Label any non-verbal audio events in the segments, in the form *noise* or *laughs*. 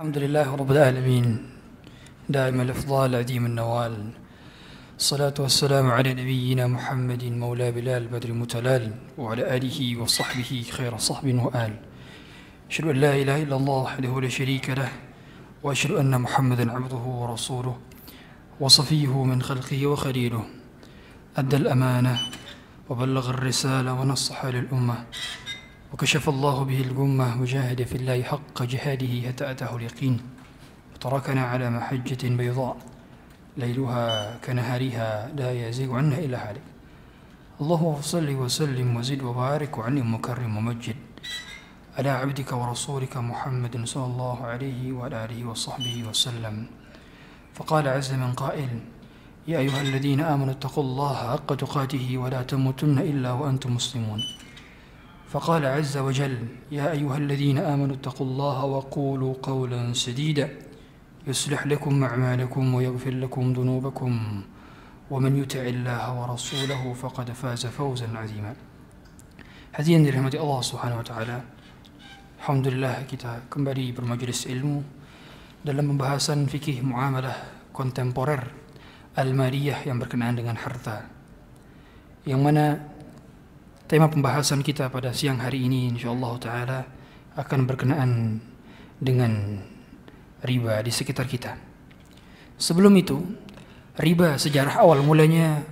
الحمد لله رب العالمين. دائم الإفضال عديم النوال. الصلاة والسلام على نبينا محمد مولى بلال بدر متلال وعلى آله وصحبه خير صحب وآل. أشهد أن لا إله إلا الله وحده لا شريك له وأشهد أن محمدا عبده ورسوله وصفيه من خلقه وخليله. أدى الأمانة وبلغ الرسالة ونصح للأمة. وكشف الله به الغمة وجاهد في الله حق جهاده حتى أتاه اليقين. وتركنا على محجة بيضاء. ليلها كنهارها لا يزيغ عنها إلا هالك. اللهم صل وسلم وزد وبارك وعلم مكرم ومجد. على عبدك ورسولك محمد صلى الله عليه وعلى آله وصحبه وسلم. فقال عز من قائل يا أيها الذين آمنوا اتقوا الله حق تقاته ولا تموتن إلا وأنتم مسلمون. فقال عز وجل يا أيها الذين آمنوا اتقوا الله وقولوا قولا سديدا. يصلح لكم أعمالكم ويغفر لكم ذنوبكم. ومن يطع الله ورسوله فقد فاز فوزا عظيما. هذه رحمه الله سبحانه وتعالى الحمد لله كتاب كمبري bermajlis ilmu dalam pembahasan fikih muamalah kontemporer al-maliyah yang berkenaan dengan harta. Tema pembahasan kita pada siang hari ini insyaallah taala akan berkenaan dengan riba di sekitar kita. Sebelum itu, riba sejarah awal mulanya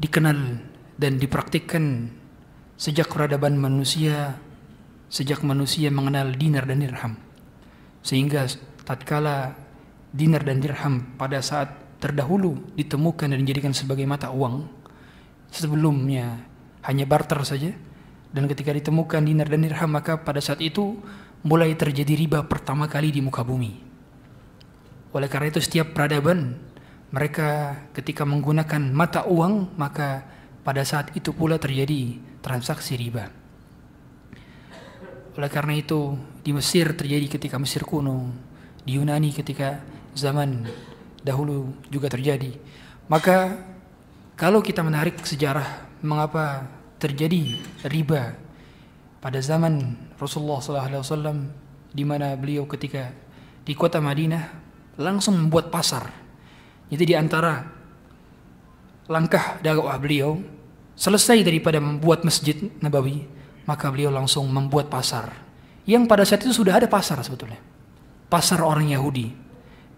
dikenal dan dipraktikkan sejak peradaban manusia, sejak manusia mengenal dinar dan dirham. Sehingga tatkala dinar dan dirham pada saat terdahulu ditemukan dan dijadikan sebagai mata uang, sebelumnya hanya barter saja, dan ketika ditemukan dinar dan dirham maka pada saat itu mulai terjadi riba pertama kali di muka bumi. Oleh karena itu setiap peradaban mereka ketika menggunakan mata uang maka pada saat itu pula terjadi transaksi riba. Oleh karena itu di Mesir terjadi ketika Mesir kuno, di Yunani ketika zaman dahulu juga terjadi. Maka kalau kita menarik sejarah mengapa terjadi riba pada zaman Rasulullah SAW di mana beliau ketika di kota Madinah langsung membuat pasar. Jadi di antara langkah dakwah beliau selesai daripada membuat masjid Nabawi, maka beliau langsung membuat pasar. Yang pada saat itu sudah ada pasar sebetulnya. Pasar orang Yahudi.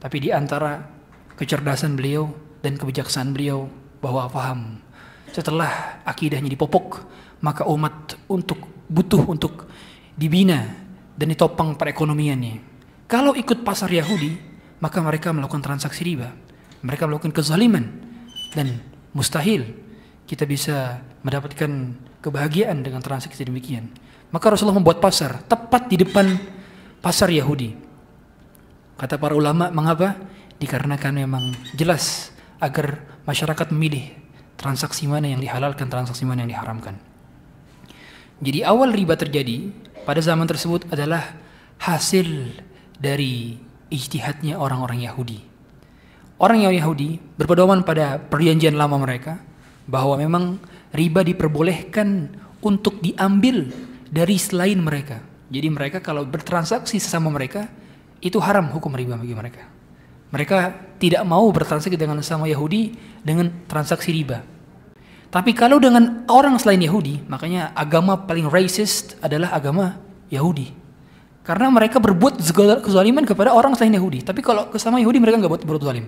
Tapi di antara kecerdasan beliau dan kebijaksanaan beliau bahwa paham setelah akidahnya dipopok, maka umat untuk butuh untuk dibina dan ditopang perekonomiannya. Kalau ikut pasar Yahudi, maka mereka melakukan transaksi riba. Mereka melakukan kezaliman dan mustahil kita bisa mendapatkan kebahagiaan dengan transaksi demikian. Maka Rasulullah membuat pasar tepat di depan pasar Yahudi. Kata para ulama, mengapa? Dikarenakan memang jelas agar masyarakat memilih transaksi mana yang dihalalkan, transaksi mana yang diharamkan. Jadi awal riba terjadi pada zaman tersebut adalah hasil dari ijtihadnya orang-orang Yahudi. Orang yang Yahudi berpedoman pada perjanjian lama mereka bahwa memang riba diperbolehkan untuk diambil dari selain mereka. Jadi mereka kalau bertransaksi sesama mereka itu haram hukum riba bagi mereka. Mereka tidak mau bertransaksi dengan sesama Yahudi dengan transaksi riba. Tapi kalau dengan orang selain Yahudi, makanya agama paling racist adalah agama Yahudi. Karena mereka berbuat kezaliman kepada orang selain Yahudi. Tapi kalau kesama Yahudi mereka nggak buat berbuat zalim.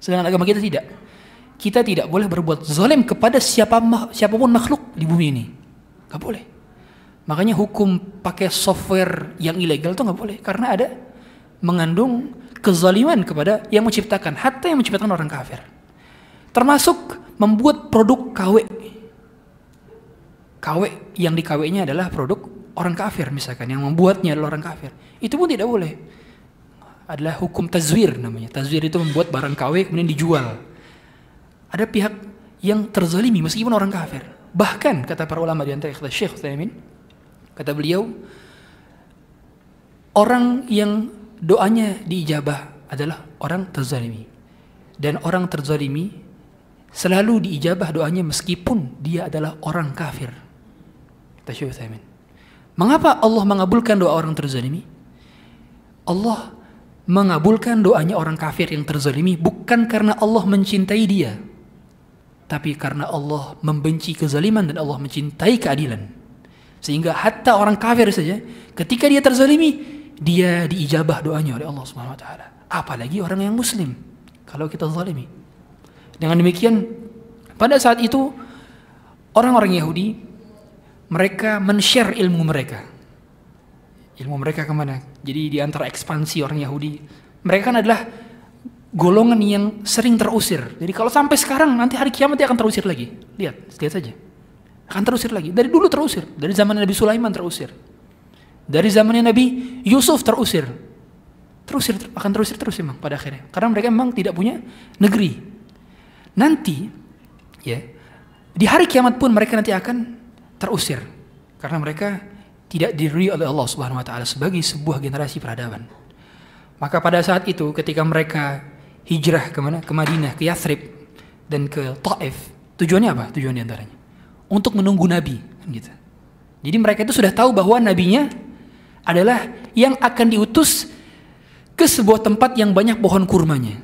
Sedangkan agama kita tidak. Kita tidak boleh berbuat zalim kepada siapa siapa pun makhluk di bumi ini. Gak boleh. Makanya hukum pakai software yang ilegal itu nggak boleh karena ada mengandung kezaliman kepada yang menciptakan, hatta yang menciptakan orang kafir. Termasuk membuat produk KW. KW yang di KW-nya adalah produk orang kafir misalkan yang membuatnya adalah orang kafir. Itu pun tidak boleh. Adalah hukum tazwir namanya. Tazwir itu membuat barang KW kemudian dijual. Ada pihak yang terzalimi meskipun orang kafir. Bahkan kata para ulama di antara Syekh Utsaimin, kata beliau orang yang doanya diijabah adalah orang terzalimi. Dan orang terzalimi selalu diijabah doanya meskipun dia adalah orang kafir. Mengapa Allah mengabulkan doa orang terzalimi? Allah mengabulkan doanya orang kafir yang terzalimi bukan karena Allah mencintai dia, tapi karena Allah membenci kezaliman dan Allah mencintai keadilan. Sehingga hatta orang kafir saja ketika dia terzalimi, dia diijabah doanya oleh Allah Subhanahu wa taala. Apalagi orang yang muslim kalau kita zalimi. Dengan demikian pada saat itu orang-orang Yahudi mereka men-share ilmu mereka ilmu mereka ke mana? Jadi di antara ekspansi orang Yahudi, mereka kan adalah golongan yang sering terusir. Jadi kalau sampai sekarang nanti hari kiamat dia akan terusir lagi. Lihat, lihat saja. Akan terusir lagi. Dari dulu terusir. Dari zaman Nabi Sulaiman terusir. Dari zamannya Nabi Yusuf terusir. Terusir akan terusir terus memang pada akhirnya. Karena mereka memang tidak punya negeri. Nanti ya di hari kiamat pun mereka nanti akan terusir karena mereka tidak diri oleh Allah Subhanahu wa taala sebagai sebuah generasi peradaban. Maka pada saat itu ketika mereka hijrah ke mana? Ke Madinah, ke Yathrib dan ke Taif. Tujuannya apa? Tujuan di antaranya untuk menunggu nabi gitu. Jadi mereka itu sudah tahu bahwa nabinya adalah yang akan diutus ke sebuah tempat yang banyak pohon kurmanya.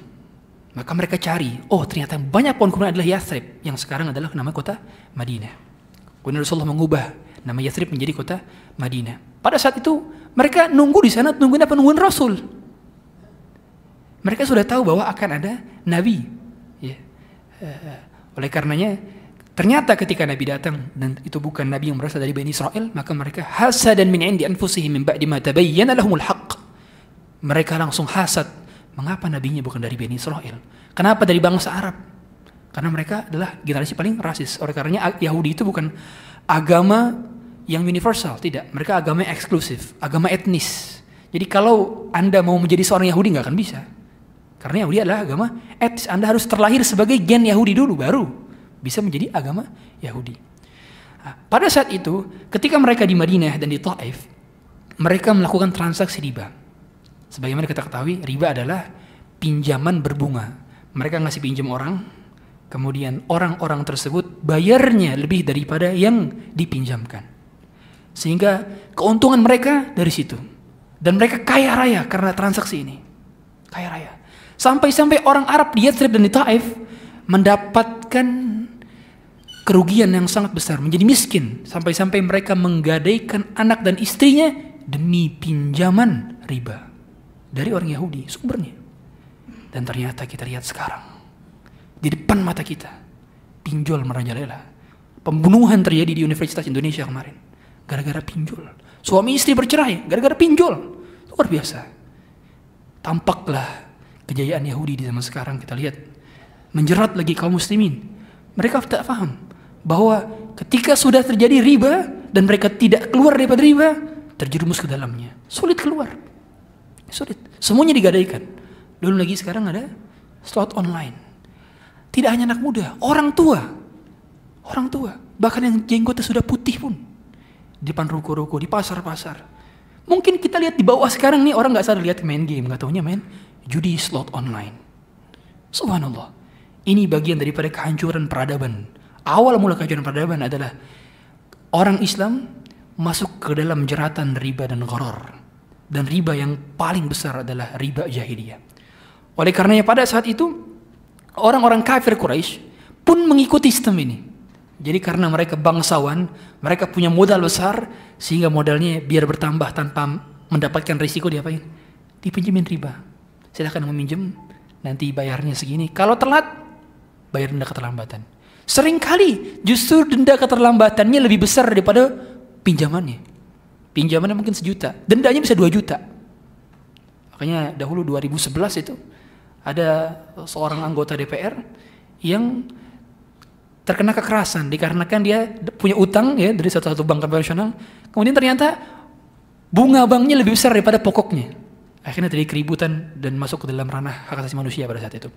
Maka mereka cari, oh ternyata banyak pohon kurma adalah Yathrib yang sekarang adalah nama kota Madinah. Kemudian Rasulullah mengubah nama Yathrib menjadi kota Madinah. Pada saat itu mereka nunggu di sana nungguin apa nungguin Rasul. Mereka sudah tahu bahwa akan ada Nabi. Ya. Uh, oleh karenanya ternyata ketika Nabi datang dan itu bukan Nabi yang berasal dari Bani Israel, maka mereka hasad dan min indi anfusihim min ba'di ma tabayyana lahumul haqq. Mereka langsung hasad. Mengapa nabinya bukan dari Bani Israel? Kenapa dari bangsa Arab? Karena mereka adalah generasi paling rasis. Oleh karenanya Yahudi itu bukan agama yang universal, tidak. Mereka agama eksklusif, agama etnis. Jadi kalau Anda mau menjadi seorang Yahudi nggak akan bisa. Karena Yahudi adalah agama etnis. Anda harus terlahir sebagai gen Yahudi dulu, baru bisa menjadi agama Yahudi. Nah, pada saat itu, ketika mereka di Madinah dan di Taif, mereka melakukan transaksi riba. Sebagaimana kita ketahui, riba adalah pinjaman berbunga. Mereka ngasih pinjam orang, kemudian orang-orang tersebut bayarnya lebih daripada yang dipinjamkan. Sehingga keuntungan mereka dari situ. Dan mereka kaya raya karena transaksi ini. Kaya raya. Sampai-sampai orang Arab di Yathrib dan di Taif mendapatkan kerugian yang sangat besar, menjadi miskin. Sampai-sampai mereka menggadaikan anak dan istrinya demi pinjaman riba. Dari orang Yahudi, sumbernya. Dan ternyata kita lihat sekarang. Di depan mata kita. Pinjol merajalela. Pembunuhan terjadi di Universitas Indonesia kemarin gara-gara pinjol. Suami istri bercerai gara-gara pinjol. Luar biasa. Tampaklah kejayaan Yahudi di zaman sekarang kita lihat menjerat lagi kaum muslimin. Mereka tidak paham bahwa ketika sudah terjadi riba dan mereka tidak keluar daripada riba, terjerumus ke dalamnya. Sulit keluar. Sulit. Semuanya digadaikan. Dulu lagi sekarang ada slot online. Tidak hanya anak muda, orang tua. Orang tua. Bahkan yang jenggotnya sudah putih pun di depan ruko-ruko, di pasar-pasar. Mungkin kita lihat di bawah sekarang nih orang nggak sadar lihat main game, nggak taunya main judi slot online. Subhanallah. Ini bagian daripada kehancuran peradaban. Awal mula kehancuran peradaban adalah orang Islam masuk ke dalam jeratan riba dan gharar. Dan riba yang paling besar adalah riba jahiliyah. Oleh karenanya pada saat itu orang-orang kafir Quraisy pun mengikuti sistem ini. Jadi karena mereka bangsawan, mereka punya modal besar sehingga modalnya biar bertambah tanpa mendapatkan risiko diapain? Dipinjemin riba. Silahkan meminjam, nanti bayarnya segini. Kalau telat, bayar denda keterlambatan. Seringkali justru denda keterlambatannya lebih besar daripada pinjamannya. Pinjamannya mungkin sejuta, dendanya bisa dua juta. Makanya dahulu 2011 itu ada seorang anggota DPR yang terkena kekerasan dikarenakan dia punya utang ya dari satu satu bank konvensional. Kemudian ternyata bunga banknya lebih besar daripada pokoknya. Akhirnya terjadi keributan dan masuk ke dalam ranah hak asasi manusia pada saat itu.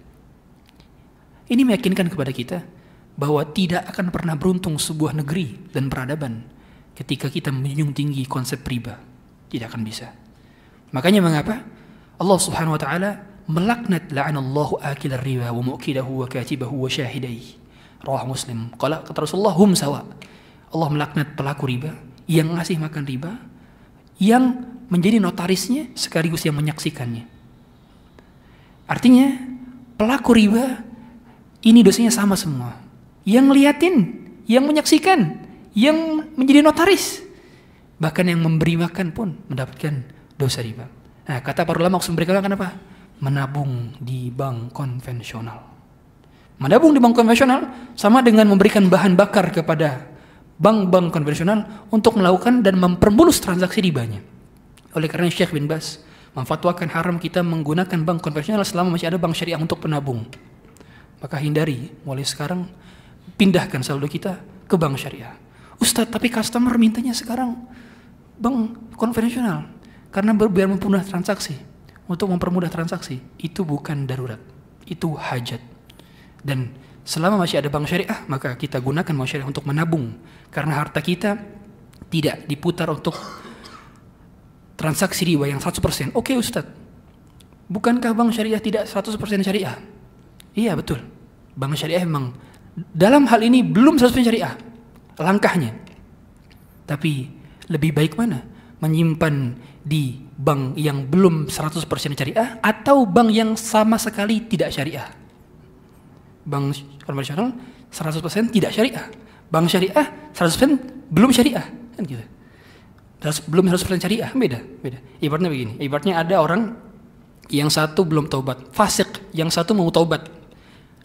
Ini meyakinkan kepada kita bahwa tidak akan pernah beruntung sebuah negeri dan peradaban ketika kita menjunjung tinggi konsep riba. Tidak akan bisa. Makanya mengapa Allah Subhanahu wa taala melaknat la'anallahu akil riba wa mu'kilahu wa katibahu wa syahidaihi Rawah Muslim. Kalau kata Rasulullah hum sawa. Allah melaknat pelaku riba yang ngasih makan riba, yang menjadi notarisnya sekaligus yang menyaksikannya. Artinya pelaku riba ini dosanya sama semua. Yang ngeliatin, yang menyaksikan, yang menjadi notaris. Bahkan yang memberi makan pun mendapatkan dosa riba. Nah, kata para ulama maksud mereka kenapa? Menabung di bank konvensional. Menabung di bank konvensional sama dengan memberikan bahan bakar kepada bank-bank konvensional untuk melakukan dan mempermulus transaksi ribanya. Oleh karena Syekh bin Bas memfatwakan haram kita menggunakan bank konvensional selama masih ada bank syariah untuk penabung. Maka hindari mulai sekarang pindahkan saldo kita ke bank syariah. Ustadz, tapi customer mintanya sekarang bank konvensional karena biar mempermudah transaksi. Untuk mempermudah transaksi itu bukan darurat, itu hajat. Dan selama masih ada bank syariah, maka kita gunakan bank syariah untuk menabung karena harta kita tidak diputar untuk transaksi riba yang 100%. Oke Ustadz, bukankah bank syariah tidak 100% syariah? Iya betul. Bank syariah memang dalam hal ini belum 100% syariah langkahnya. Tapi lebih baik mana? Menyimpan di bank yang belum 100% syariah atau bank yang sama sekali tidak syariah? Bank konvensional 100% tidak syariah. Bank syariah 100% belum syariah. Kan gitu. Belum 100% syariah, beda, beda. Ibaratnya begini, ibaratnya ada orang yang satu belum taubat, fasik, yang satu mau taubat.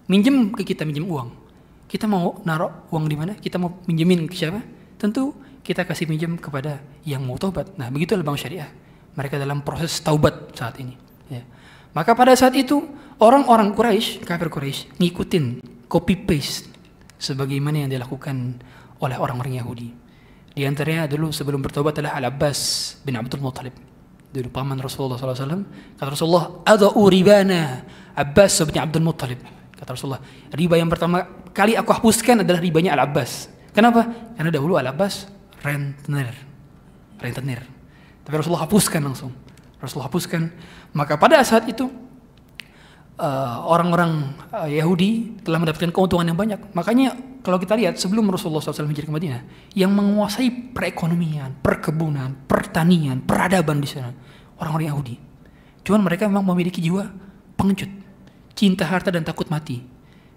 Minjem ke kita, minjem uang. Kita mau naruh uang di mana? Kita mau minjemin ke siapa? Tentu kita kasih minjem kepada yang mau taubat. Nah, begitu bank syariah. Mereka dalam proses taubat saat ini. Ya. Maka pada saat itu orang-orang Quraisy, kafir Quraisy, ngikutin copy paste sebagaimana yang dilakukan oleh orang-orang Yahudi. Di antaranya dulu sebelum bertobat adalah Al Abbas bin Abdul Muttalib. Dulu paman Rasulullah SAW. Kata Rasulullah, ada ribana Abbas bin Abdul Muttalib. Kata Rasulullah, riba yang pertama kali aku hapuskan adalah ribanya Al Abbas. Kenapa? Karena dahulu Al Abbas rentenir. Rentenir. Tapi Rasulullah hapuskan langsung. Rasulullah hapuskan. Maka pada saat itu uh, orang-orang uh, Yahudi telah mendapatkan keuntungan yang banyak. Makanya kalau kita lihat sebelum Rasulullah SAW hijrah ke Madinah, yang menguasai perekonomian, perkebunan, pertanian, peradaban di sana orang-orang Yahudi. Cuman mereka memang memiliki jiwa pengecut, cinta harta dan takut mati.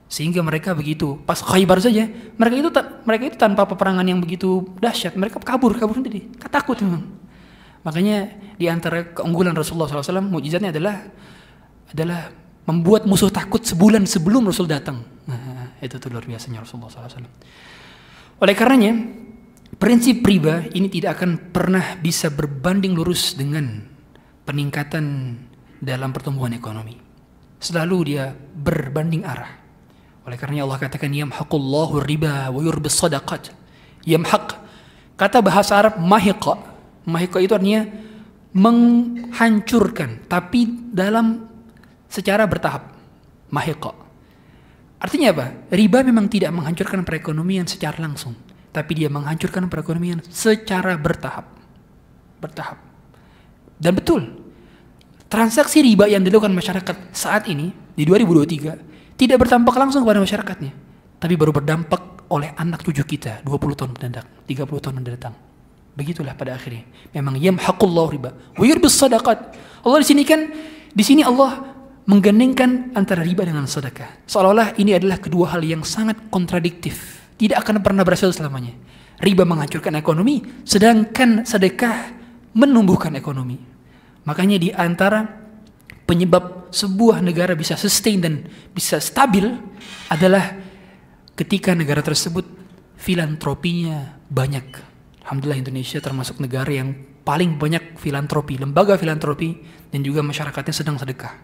Sehingga mereka begitu pas Khaybar saja mereka itu mereka itu tanpa peperangan yang begitu dahsyat mereka kabur kabur sendiri. Takut memang. Makanya di antara keunggulan Rasulullah SAW mujizatnya adalah adalah membuat musuh takut sebulan sebelum Rasul datang. Nah, itu tuh luar biasanya Rasulullah SAW oleh karenanya prinsip riba ini tidak akan pernah bisa berbanding lurus dengan peningkatan dalam pertumbuhan ekonomi selalu dia berbanding arah oleh karena Allah katakan yamhaqullahu riba wa yurbis sadaqat. Yamhaq kata bahasa Arab mahiqa. Mahiqa itu artinya menghancurkan tapi dalam secara bertahap. Mahiqa. Artinya apa? Riba memang tidak menghancurkan perekonomian secara langsung, tapi dia menghancurkan perekonomian secara bertahap. Bertahap. Dan betul, transaksi riba yang dilakukan masyarakat saat ini di 2023 tidak berdampak langsung kepada masyarakatnya, tapi baru berdampak oleh anak cucu kita 20 tahun mendatang, 30 tahun mendatang. Begitulah pada akhirnya. Memang yamhaqullahu riba wa yurbis sadaqat. Allah di sini kan di sini Allah menggandengkan antara riba dengan sedekah. Seolah-olah ini adalah kedua hal yang sangat kontradiktif. Tidak akan pernah berhasil selamanya. Riba menghancurkan ekonomi, sedangkan sedekah menumbuhkan ekonomi. Makanya di antara penyebab sebuah negara bisa sustain dan bisa stabil adalah ketika negara tersebut filantropinya banyak. Alhamdulillah Indonesia termasuk negara yang paling banyak filantropi, lembaga filantropi dan juga masyarakatnya sedang sedekah.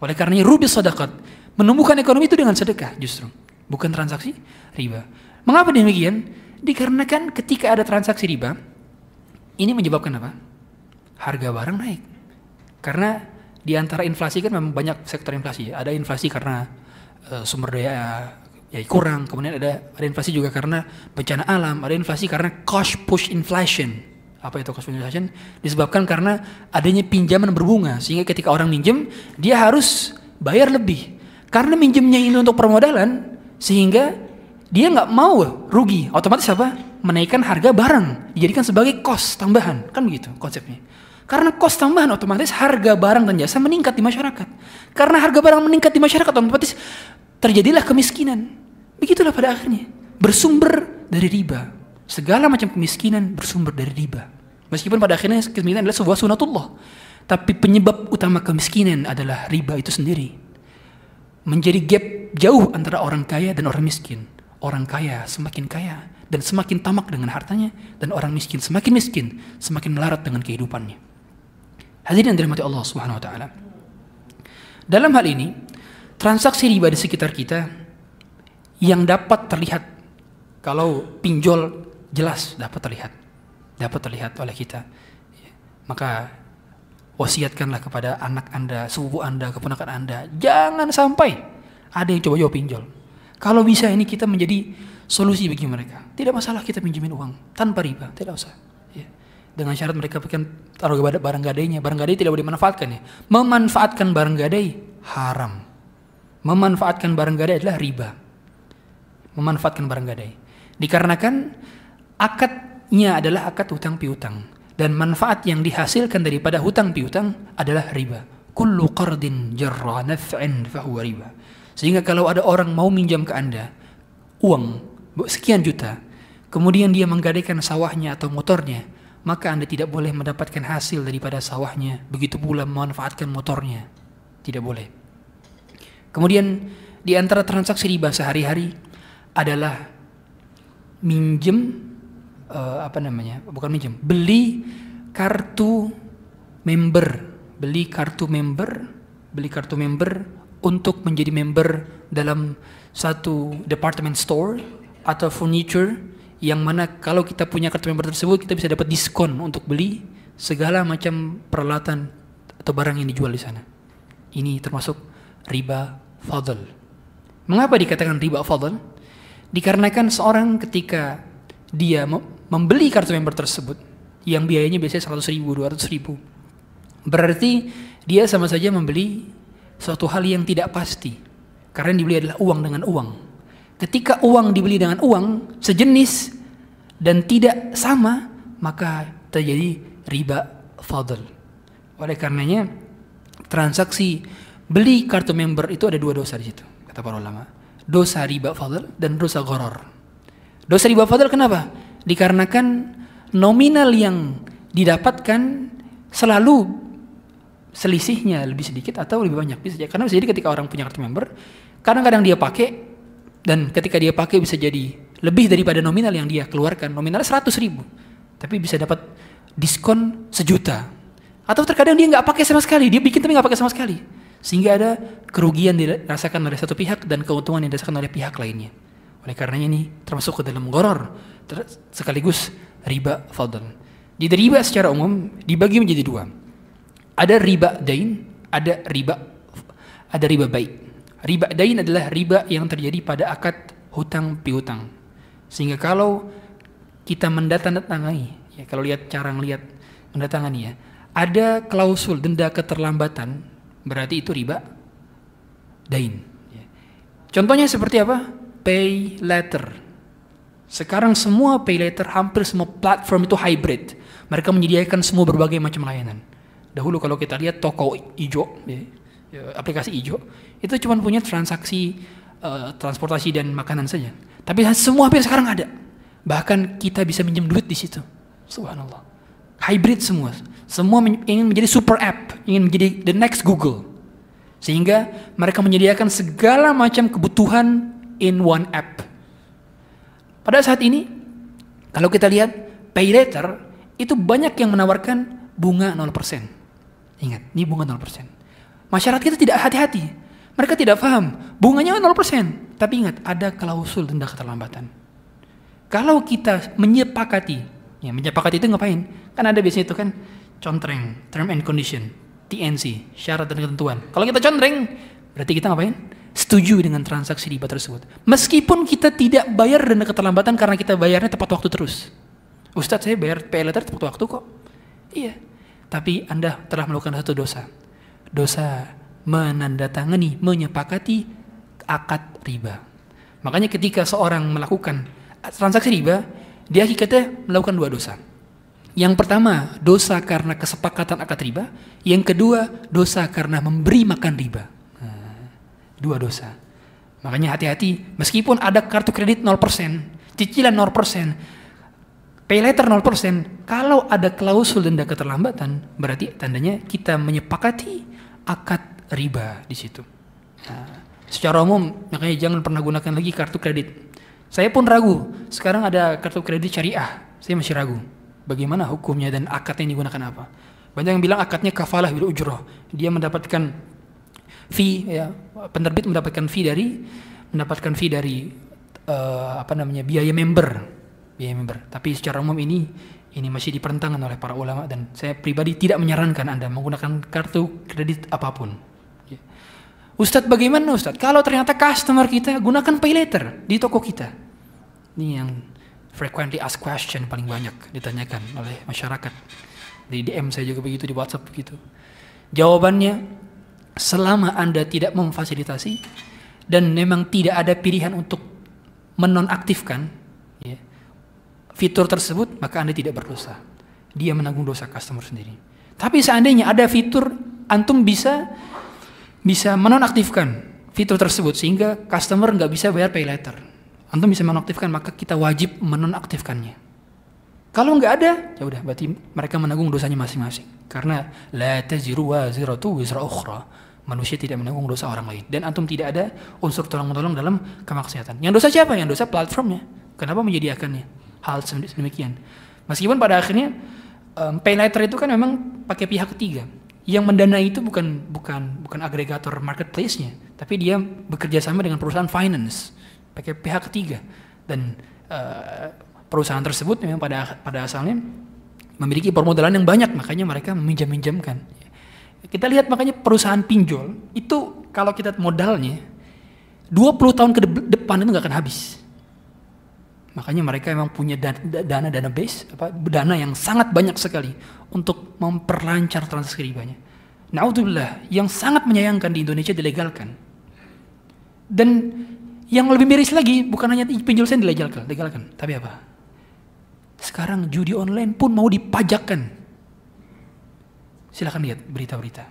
Oleh karenanya rubi sedekah menumbuhkan ekonomi itu dengan sedekah justru, bukan transaksi riba. Mengapa demikian? Dikarenakan ketika ada transaksi riba, ini menyebabkan apa? Harga barang naik. Karena di antara inflasi kan memang banyak sektor inflasi. Ada inflasi karena uh, sumber daya ya kurang, kemudian ada ada inflasi juga karena bencana alam, ada inflasi karena cost push inflation. Apa itu cost push inflation? Disebabkan karena adanya pinjaman berbunga sehingga ketika orang minjem dia harus bayar lebih. Karena minjemnya ini untuk permodalan sehingga dia nggak mau rugi, otomatis apa? Menaikkan harga barang, dijadikan sebagai cost tambahan, kan begitu konsepnya. Karena kos tambahan otomatis harga barang dan jasa meningkat di masyarakat. Karena harga barang meningkat di masyarakat otomatis terjadilah kemiskinan. Begitulah pada akhirnya. Bersumber dari riba. Segala macam kemiskinan bersumber dari riba. Meskipun pada akhirnya kemiskinan adalah sebuah sunatullah. Tapi penyebab utama kemiskinan adalah riba itu sendiri. Menjadi gap jauh antara orang kaya dan orang miskin. Orang kaya semakin kaya dan semakin tamak dengan hartanya dan orang miskin semakin miskin, semakin melarat dengan kehidupannya. Hadirin dirahmati Allah Subhanahu wa taala. Dalam hal ini, transaksi riba di sekitar kita yang dapat terlihat kalau pinjol jelas dapat terlihat dapat terlihat oleh kita maka wasiatkanlah kepada anak anda sepupu anda keponakan anda jangan sampai ada yang coba-coba pinjol kalau bisa ini kita menjadi solusi bagi mereka. Tidak masalah kita pinjemin uang tanpa riba, tidak usah. Dengan syarat mereka berikan taruh barang gadainya. Barang gadai tidak boleh dimanfaatkan ya. Memanfaatkan barang gadai haram. Memanfaatkan barang gadai adalah riba. Memanfaatkan barang gadai. Dikarenakan akadnya adalah akad hutang piutang dan manfaat yang dihasilkan daripada hutang piutang adalah riba. Kullu qardin jarra naf'in fahuwa riba. Sehingga kalau ada orang mau minjam ke Anda uang sekian juta, kemudian dia menggadaikan sawahnya atau motornya, maka Anda tidak boleh mendapatkan hasil daripada sawahnya, begitu pula memanfaatkan motornya. Tidak boleh. Kemudian di antara transaksi riba sehari-hari adalah minjem uh, apa namanya? Bukan minjem, beli kartu member, beli kartu member, beli kartu member untuk menjadi member dalam satu department store atau furniture yang mana kalau kita punya kartu member tersebut kita bisa dapat diskon untuk beli segala macam peralatan atau barang yang dijual di sana. Ini termasuk riba fadl. Mengapa dikatakan riba fadl? Dikarenakan seorang ketika dia membeli kartu member tersebut yang biayanya biasanya 100 ribu, 200 ribu. Berarti dia sama saja membeli suatu hal yang tidak pasti. Karena yang dibeli adalah uang dengan uang. Ketika uang dibeli dengan uang sejenis dan tidak sama, maka terjadi riba fadl. Oleh karenanya, transaksi beli kartu member itu ada dua dosa di situ, kata para ulama. Dosa riba fadl dan dosa goror. Dosa riba fadl kenapa? Dikarenakan nominal yang didapatkan selalu selisihnya lebih sedikit atau lebih banyak bisa karena bisa jadi ketika orang punya kartu member kadang-kadang dia pakai dan ketika dia pakai bisa jadi lebih daripada nominal yang dia keluarkan. Nominalnya 100 ribu. Tapi bisa dapat diskon sejuta. Atau terkadang dia nggak pakai sama sekali. Dia bikin tapi nggak pakai sama sekali. Sehingga ada kerugian dirasakan oleh satu pihak dan keuntungan yang dirasakan oleh pihak lainnya. Oleh karenanya ini termasuk ke dalam goror. Sekaligus riba fadl. Di riba secara umum dibagi menjadi dua. Ada riba dain, ada riba ada riba baik. Riba dain adalah riba yang terjadi pada akad hutang piutang. Sehingga kalau kita mendatangani, ya kalau lihat cara ngelihat mendatangani ya, ada klausul denda keterlambatan, berarti itu riba dain. Ya. Contohnya seperti apa? Pay letter. Sekarang semua pay letter, hampir semua platform itu hybrid. Mereka menyediakan semua berbagai macam layanan. Dahulu kalau kita lihat toko hijau, ya, aplikasi hijau, itu cuma punya transaksi uh, transportasi dan makanan saja. Tapi semua hampir sekarang ada. Bahkan kita bisa minjem duit di situ. Subhanallah. Hybrid semua. Semua ingin menjadi super app, ingin menjadi the next Google. Sehingga mereka menyediakan segala macam kebutuhan in one app. Pada saat ini, kalau kita lihat pay later, itu banyak yang menawarkan bunga 0%. Ingat, ini bunga 0%. Masyarakat kita tidak hati-hati. Mereka tidak paham. Bunganya 0%. Tapi ingat, ada klausul denda keterlambatan. Kalau kita menyepakati, ya menyepakati itu ngapain? Kan ada biasanya itu kan contreng, term and condition, TNC, syarat dan ketentuan. Kalau kita contreng, berarti kita ngapain? Setuju dengan transaksi riba tersebut. Meskipun kita tidak bayar denda keterlambatan karena kita bayarnya tepat waktu terus. Ustadz saya bayar PL tepat waktu kok. Iya. Tapi Anda telah melakukan satu dosa. Dosa menandatangani, menyepakati akad riba. Makanya ketika seorang melakukan transaksi riba, dia hakikatnya melakukan dua dosa. Yang pertama, dosa karena kesepakatan akad riba. Yang kedua, dosa karena memberi makan riba. Dua dosa. Makanya hati-hati, meskipun ada kartu kredit 0%, cicilan 0%, pay later 0%, kalau ada klausul denda keterlambatan, berarti tandanya kita menyepakati akad riba di situ. Nah, secara umum, makanya jangan pernah gunakan lagi kartu kredit. Saya pun ragu, sekarang ada kartu kredit syariah, saya masih ragu bagaimana hukumnya dan akad yang digunakan apa. Banyak yang bilang akadnya kafalah bil ujroh. Dia mendapatkan fee ya, penerbit mendapatkan fee dari mendapatkan fee dari uh, apa namanya biaya member, biaya member. Tapi secara umum ini ini masih diperentangkan oleh para ulama dan saya pribadi tidak menyarankan Anda menggunakan kartu kredit apa pun. Ya. Ustadz bagaimana Ustadz? Kalau ternyata customer kita gunakan pay later di toko kita. Ini yang frequently asked question paling banyak ditanyakan oleh masyarakat. Di DM saya juga begitu, di WhatsApp begitu. Jawabannya, selama Anda tidak memfasilitasi dan memang tidak ada pilihan untuk menonaktifkan fitur tersebut, maka Anda tidak berdosa. Dia menanggung dosa customer sendiri. Tapi seandainya ada fitur, antum bisa bisa menonaktifkan fitur tersebut sehingga customer nggak bisa bayar pay later antum bisa menonaktifkan maka kita wajib menonaktifkannya. Kalau nggak ada, ya udah berarti mereka menanggung dosanya masing-masing. Karena la taziru waziratu wizra ukhra. Manusia tidak menanggung dosa orang lain dan antum tidak ada unsur tolong-menolong dalam kemaksiatan. Yang dosa siapa? Yang dosa platformnya. Kenapa menyediakannya? Hal demikian. Meskipun pada akhirnya um, pay later itu kan memang pakai pihak ketiga. Yang mendanai itu bukan bukan bukan agregator marketplace-nya, tapi dia bekerja sama dengan perusahaan finance pakai pihak ketiga dan uh, perusahaan tersebut memang pada pada asalnya memiliki permodalan yang banyak makanya mereka meminjam-minjamkan. Kita lihat makanya perusahaan pinjol itu kalau kita modalnya 20 tahun ke depan itu nggak akan habis. Makanya mereka memang punya dana dana base apa dana yang sangat banyak sekali untuk memperlancar transaksi ribanya. Naudzubillah yang sangat menyayangkan di Indonesia dilegalkan. Dan yang lebih miris lagi bukan hanya pinjol saya dilegalkan, legalkan, tapi apa? Sekarang judi online pun mau dipajakkan. Silahkan lihat berita-berita.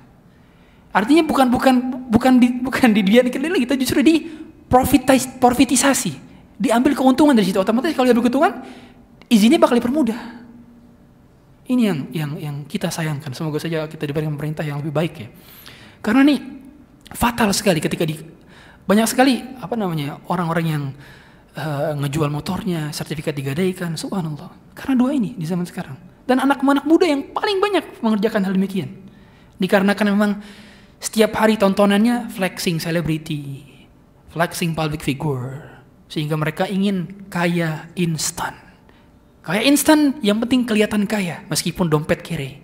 Artinya bukan bukan bukan di bukan di dia lagi, kita justru di profitis, profitisasi, diambil keuntungan dari situ. Otomatis kalau diambil keuntungan, izinnya bakal dipermudah. Ini yang yang yang kita sayangkan. Semoga saja kita diberikan pemerintah yang lebih baik ya. Karena ini fatal sekali ketika di banyak sekali apa namanya orang-orang yang uh, ngejual motornya, sertifikat digadaikan, subhanallah. Karena dua ini di zaman sekarang. Dan anak-anak muda yang paling banyak mengerjakan hal demikian. Dikarenakan memang setiap hari tontonannya flexing celebrity, flexing public figure, sehingga mereka ingin kaya instan. Kaya instan yang penting kelihatan kaya meskipun dompet kere.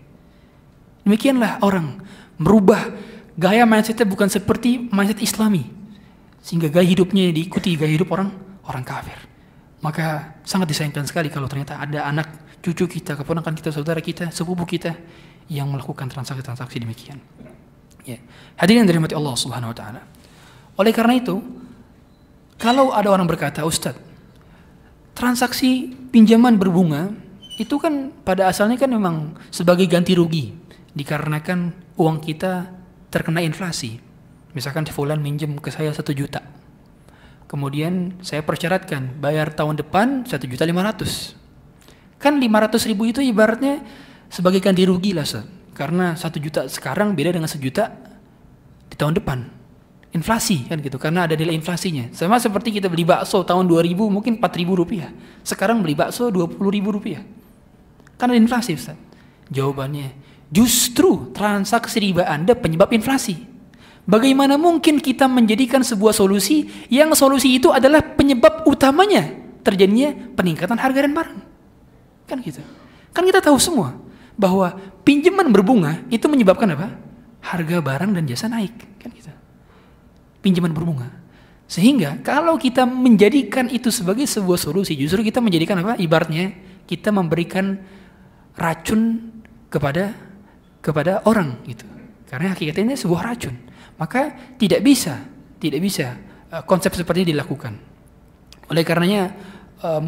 Demikianlah orang merubah gaya mindsetnya bukan seperti mindset islami sehingga gaya hidupnya diikuti gaya hidup orang orang kafir. Maka sangat disayangkan sekali kalau ternyata ada anak cucu kita, keponakan kita, saudara kita, sepupu kita yang melakukan transaksi-transaksi demikian. Ya. Hadirin dari mati Allah Subhanahu wa taala. Oleh karena itu, kalau ada orang berkata, "Ustadz, transaksi pinjaman berbunga itu kan pada asalnya kan memang sebagai ganti rugi dikarenakan uang kita terkena inflasi. Misalkan Fulan minjem ke saya satu juta. Kemudian saya persyaratkan bayar tahun depan satu juta lima ratus. Kan lima ratus ribu itu ibaratnya sebagai ganti rugi lah Sir. Karena satu juta sekarang beda dengan sejuta di tahun depan. Inflasi kan gitu, karena ada nilai inflasinya. Sama seperti kita beli bakso tahun 2000 mungkin 4000 rupiah. Sekarang beli bakso 20 ribu rupiah. Karena inflasi Ustaz. Jawabannya, justru transaksi riba Anda penyebab inflasi. Bagaimana mungkin kita menjadikan sebuah solusi yang solusi itu adalah penyebab utamanya terjadinya peningkatan harga dan barang? Kan gitu. Kan kita tahu semua bahwa pinjaman berbunga itu menyebabkan apa? Harga barang dan jasa naik, kan gitu. Pinjaman berbunga. Sehingga kalau kita menjadikan itu sebagai sebuah solusi, justru kita menjadikan apa? Ibaratnya kita memberikan racun kepada kepada orang gitu. Karena hakikatnya sebuah racun. Maka tidak bisa, tidak bisa uh, konsep seperti ini dilakukan. Oleh karenanya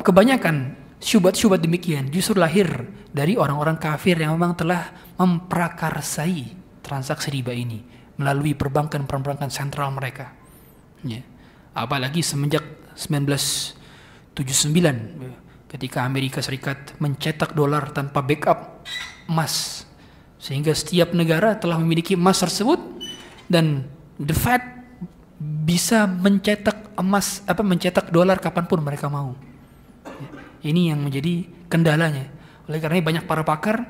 kebanyakan syubhat-syubhat demikian justru lahir dari orang-orang kafir yang memang telah memprakarsai transaksi riba ini melalui perbankan-perbankan sentral mereka. Ya. Apalagi semenjak 1979 ketika Amerika Serikat mencetak dolar tanpa backup emas sehingga setiap negara telah memiliki emas tersebut dan the Fed bisa mencetak emas apa mencetak dolar kapan pun mereka mau. Ini yang menjadi kendalanya. Oleh karena banyak para pakar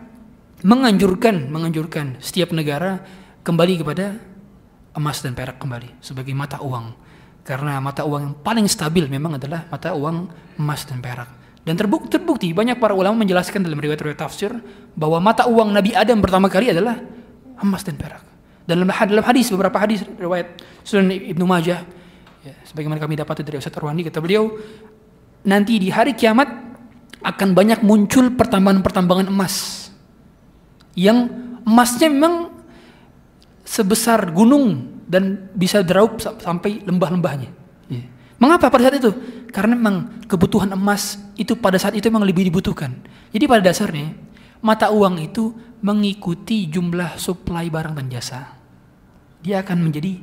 menganjurkan menganjurkan setiap negara kembali kepada emas dan perak kembali sebagai mata uang. Karena mata uang yang paling stabil memang adalah mata uang emas dan perak. Dan terbukti, terbukti banyak para ulama menjelaskan dalam riwayat-riwayat tafsir bahwa mata uang Nabi Adam pertama kali adalah emas dan perak. Dalam dalam hadis beberapa hadis riwayat Sunan Ibnu Majah ya, sebagaimana kami dapat dari Ustaz Arwani kata beliau nanti di hari kiamat akan banyak muncul pertambangan-pertambangan emas yang emasnya memang sebesar gunung dan bisa deraup sampai lembah-lembahnya. Ya. Mengapa pada saat itu? Karena memang kebutuhan emas itu pada saat itu memang lebih dibutuhkan. Jadi pada dasarnya mata uang itu mengikuti jumlah suplai barang dan jasa. Dia akan menjadi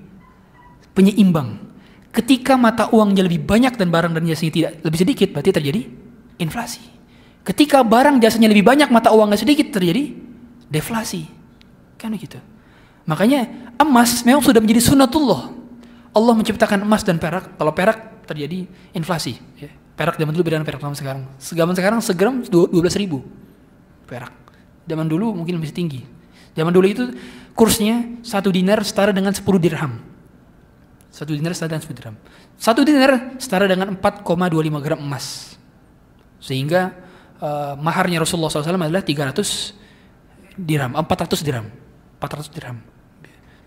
penyeimbang. Ketika mata uangnya lebih banyak dan barang dan jasanya tidak lebih sedikit, berarti terjadi inflasi. Ketika barang jasanya lebih banyak, mata uangnya sedikit, terjadi deflasi. Kan begitu. Makanya emas memang sudah menjadi sunatullah. Allah menciptakan emas dan perak. Kalau perak terjadi inflasi. Ya. Perak zaman dulu beda dengan perak zaman sekarang. Zaman sekarang segram 12 ribu perak. Zaman dulu mungkin masih tinggi. Zaman dulu itu kursnya satu dinar setara dengan 10 dirham. Satu dinar setara dengan 10 dirham. Satu dinar setara dengan 4,25 gram emas. Sehingga uh, maharnya Rasulullah SAW adalah 300 dirham, 400 dirham. 400 dirham.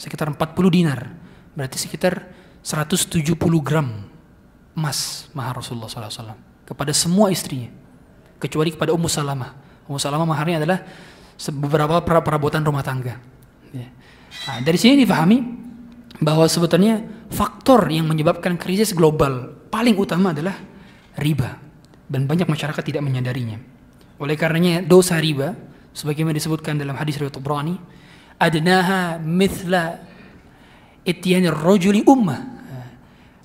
Sekitar 40 dinar. Berarti sekitar 170 gram emas mahar Rasulullah SAW kepada semua istrinya kecuali kepada Ummu Salamah. Ummu Salamah maharnya adalah beberapa perabotan rumah tangga. Ya. Nah, dari sini difahami bahwa sebetulnya faktor yang menyebabkan krisis global paling utama adalah riba dan banyak masyarakat tidak menyadarinya. Oleh karenanya dosa riba sebagaimana disebutkan dalam hadis riwayat Tabrani, adnaha mithla ityan rajuli ummah.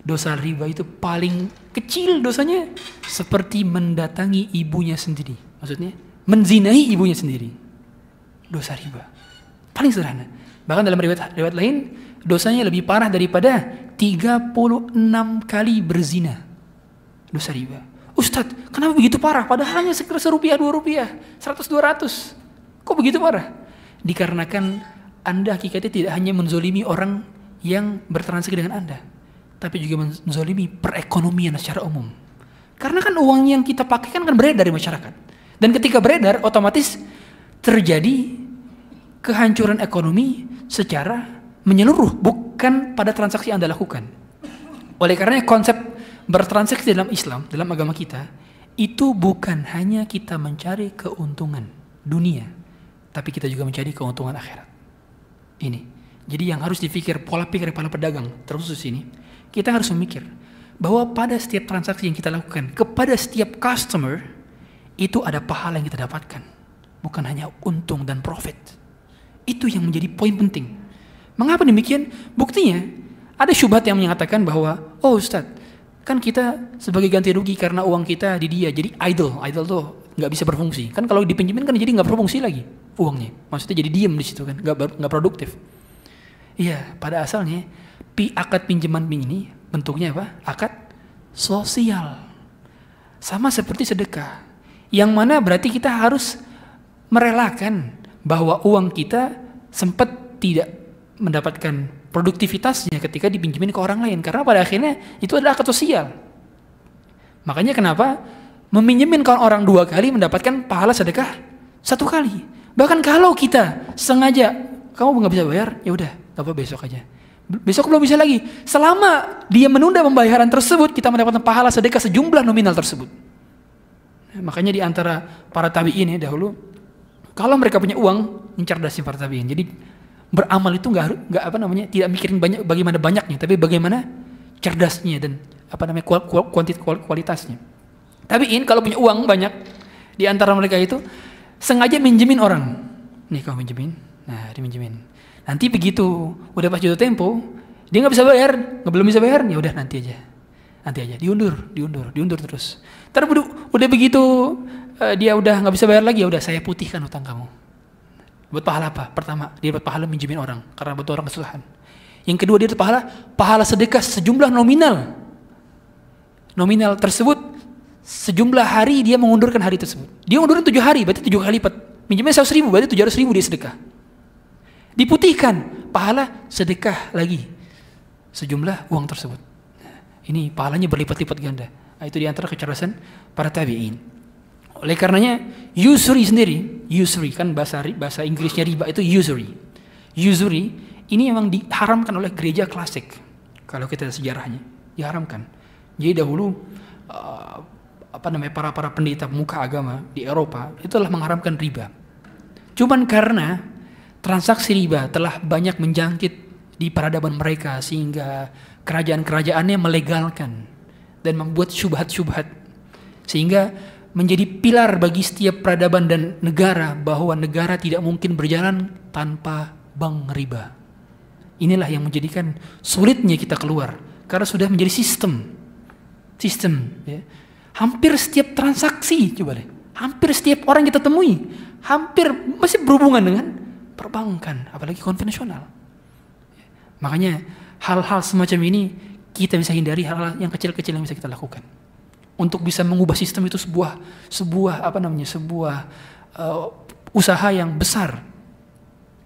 Dosa riba itu paling kecil dosanya seperti mendatangi ibunya sendiri. Maksudnya menzinahi ibunya sendiri. Dosa riba. Paling sederhana. Bahkan dalam riwayat, riwayat lain dosanya lebih parah daripada 36 kali berzina. Dosa riba. Ustadz, kenapa begitu parah? Padahal hanya sekitar serupiah, dua rupiah, seratus, dua ratus. Kok begitu parah? Dikarenakan Anda hakikatnya tidak hanya menzolimi orang yang bertransaksi dengan Anda, tapi juga menzolimi perekonomian secara umum. Karena kan uang yang kita pakai kan kan beredar di masyarakat. Dan ketika beredar, otomatis terjadi kehancuran ekonomi secara menyeluruh, bukan pada transaksi yang Anda lakukan. Oleh karena konsep bertransaksi dalam Islam, dalam agama kita, itu bukan hanya kita mencari keuntungan dunia, tapi kita juga mencari keuntungan akhirat. Ini. Jadi yang harus dipikir pola pikir para pedagang terkhusus ini, kita harus memikir bahwa pada setiap transaksi yang kita lakukan kepada setiap customer itu ada pahala yang kita dapatkan, bukan hanya untung dan profit. Itu yang menjadi poin penting. Mengapa demikian? Buktinya ada syubhat yang menyatakan bahwa, oh Ustadz, kan kita sebagai ganti rugi karena uang kita di dia jadi idle idle tuh nggak bisa berfungsi. Kan kalau dipinjemin kan jadi nggak berfungsi lagi uangnya. Maksudnya jadi diem di situ kan. Nggak nggak produktif. Iya pada asalnya pi akad pinjaman ini bentuknya apa? Akad sosial. Sama seperti sedekah. Yang mana berarti kita harus merelakan bahwa uang kita sempat tidak mendapatkan produktivitasnya ketika dipinjemin ke orang lain. Karena pada akhirnya itu adalah akad sosial. Makanya kenapa meminjemin ke orang dua kali mendapatkan pahala sedekah satu kali. Bahkan kalau kita sengaja kamu nggak bisa bayar? Ya udah apa besok aja. Besok belum bisa lagi. Selama dia menunda pembayaran tersebut kita mendapatkan pahala sedekah sejumlah nominal tersebut. Nah, makanya di antara para tabiin ya dahulu kalau mereka punya uang mencerdasin para tabiin. Jadi beramal itu nggak nggak apa namanya tidak mikirin banyak bagaimana banyaknya tapi bagaimana cerdasnya dan apa namanya kuantit kualitasnya Tabiin kalau punya uang banyak di antara mereka itu sengaja minjemin orang. Nih kau minjemin, nah diminjemin. Nanti begitu udah pas jatuh tempo, dia nggak bisa bayar, nggak belum bisa bayar, ya udah nanti aja, nanti aja, diundur, diundur, diundur terus. Terus udah begitu uh, dia udah nggak bisa bayar lagi, ya udah saya putihkan utang kamu. Buat pahala apa? Pertama, dia buat pahala minjemin orang karena buat orang kesusahan. Yang kedua dia dapat pahala pahala sedekah sejumlah nominal. Nominal tersebut sejumlah hari dia mengundurkan hari tersebut. Dia undurin tujuh hari, berarti tujuh kali lipat. Minjemnya seratus ribu, berarti tujuh ratus ribu dia sedekah. Diputihkan pahala sedekah lagi sejumlah uang tersebut. Ini pahalanya berlipat-lipat ganda. Nah, itu di antara kecerdasan para tabiin. Oleh karenanya usury sendiri, usury kan bahasa bahasa Inggrisnya riba itu usury. Usury ini memang diharamkan oleh gereja klasik. Kalau kita sejarahnya, diharamkan. Jadi dahulu uh, apa namanya para para pendeta muka agama di Eropa itu telah mengharamkan riba. Cuman karena transaksi riba telah banyak menjangkit di peradaban mereka sehingga kerajaan-kerajaannya melegalkan dan membuat syubhat-syubhat sehingga menjadi pilar bagi setiap peradaban dan negara bahwa negara tidak mungkin berjalan tanpa bank riba. Inilah yang menjadikan sulitnya kita keluar karena sudah menjadi sistem. Sistem ya. Hampir setiap transaksi coba deh. Hampir setiap orang kita temui hampir masih berhubungan dengan perbankan, apalagi konvensional. Makanya hal-hal semacam ini kita bisa hindari hal-hal yang kecil-kecil yang bisa kita lakukan. Untuk bisa mengubah sistem itu sebuah sebuah apa namanya? sebuah uh, usaha yang besar.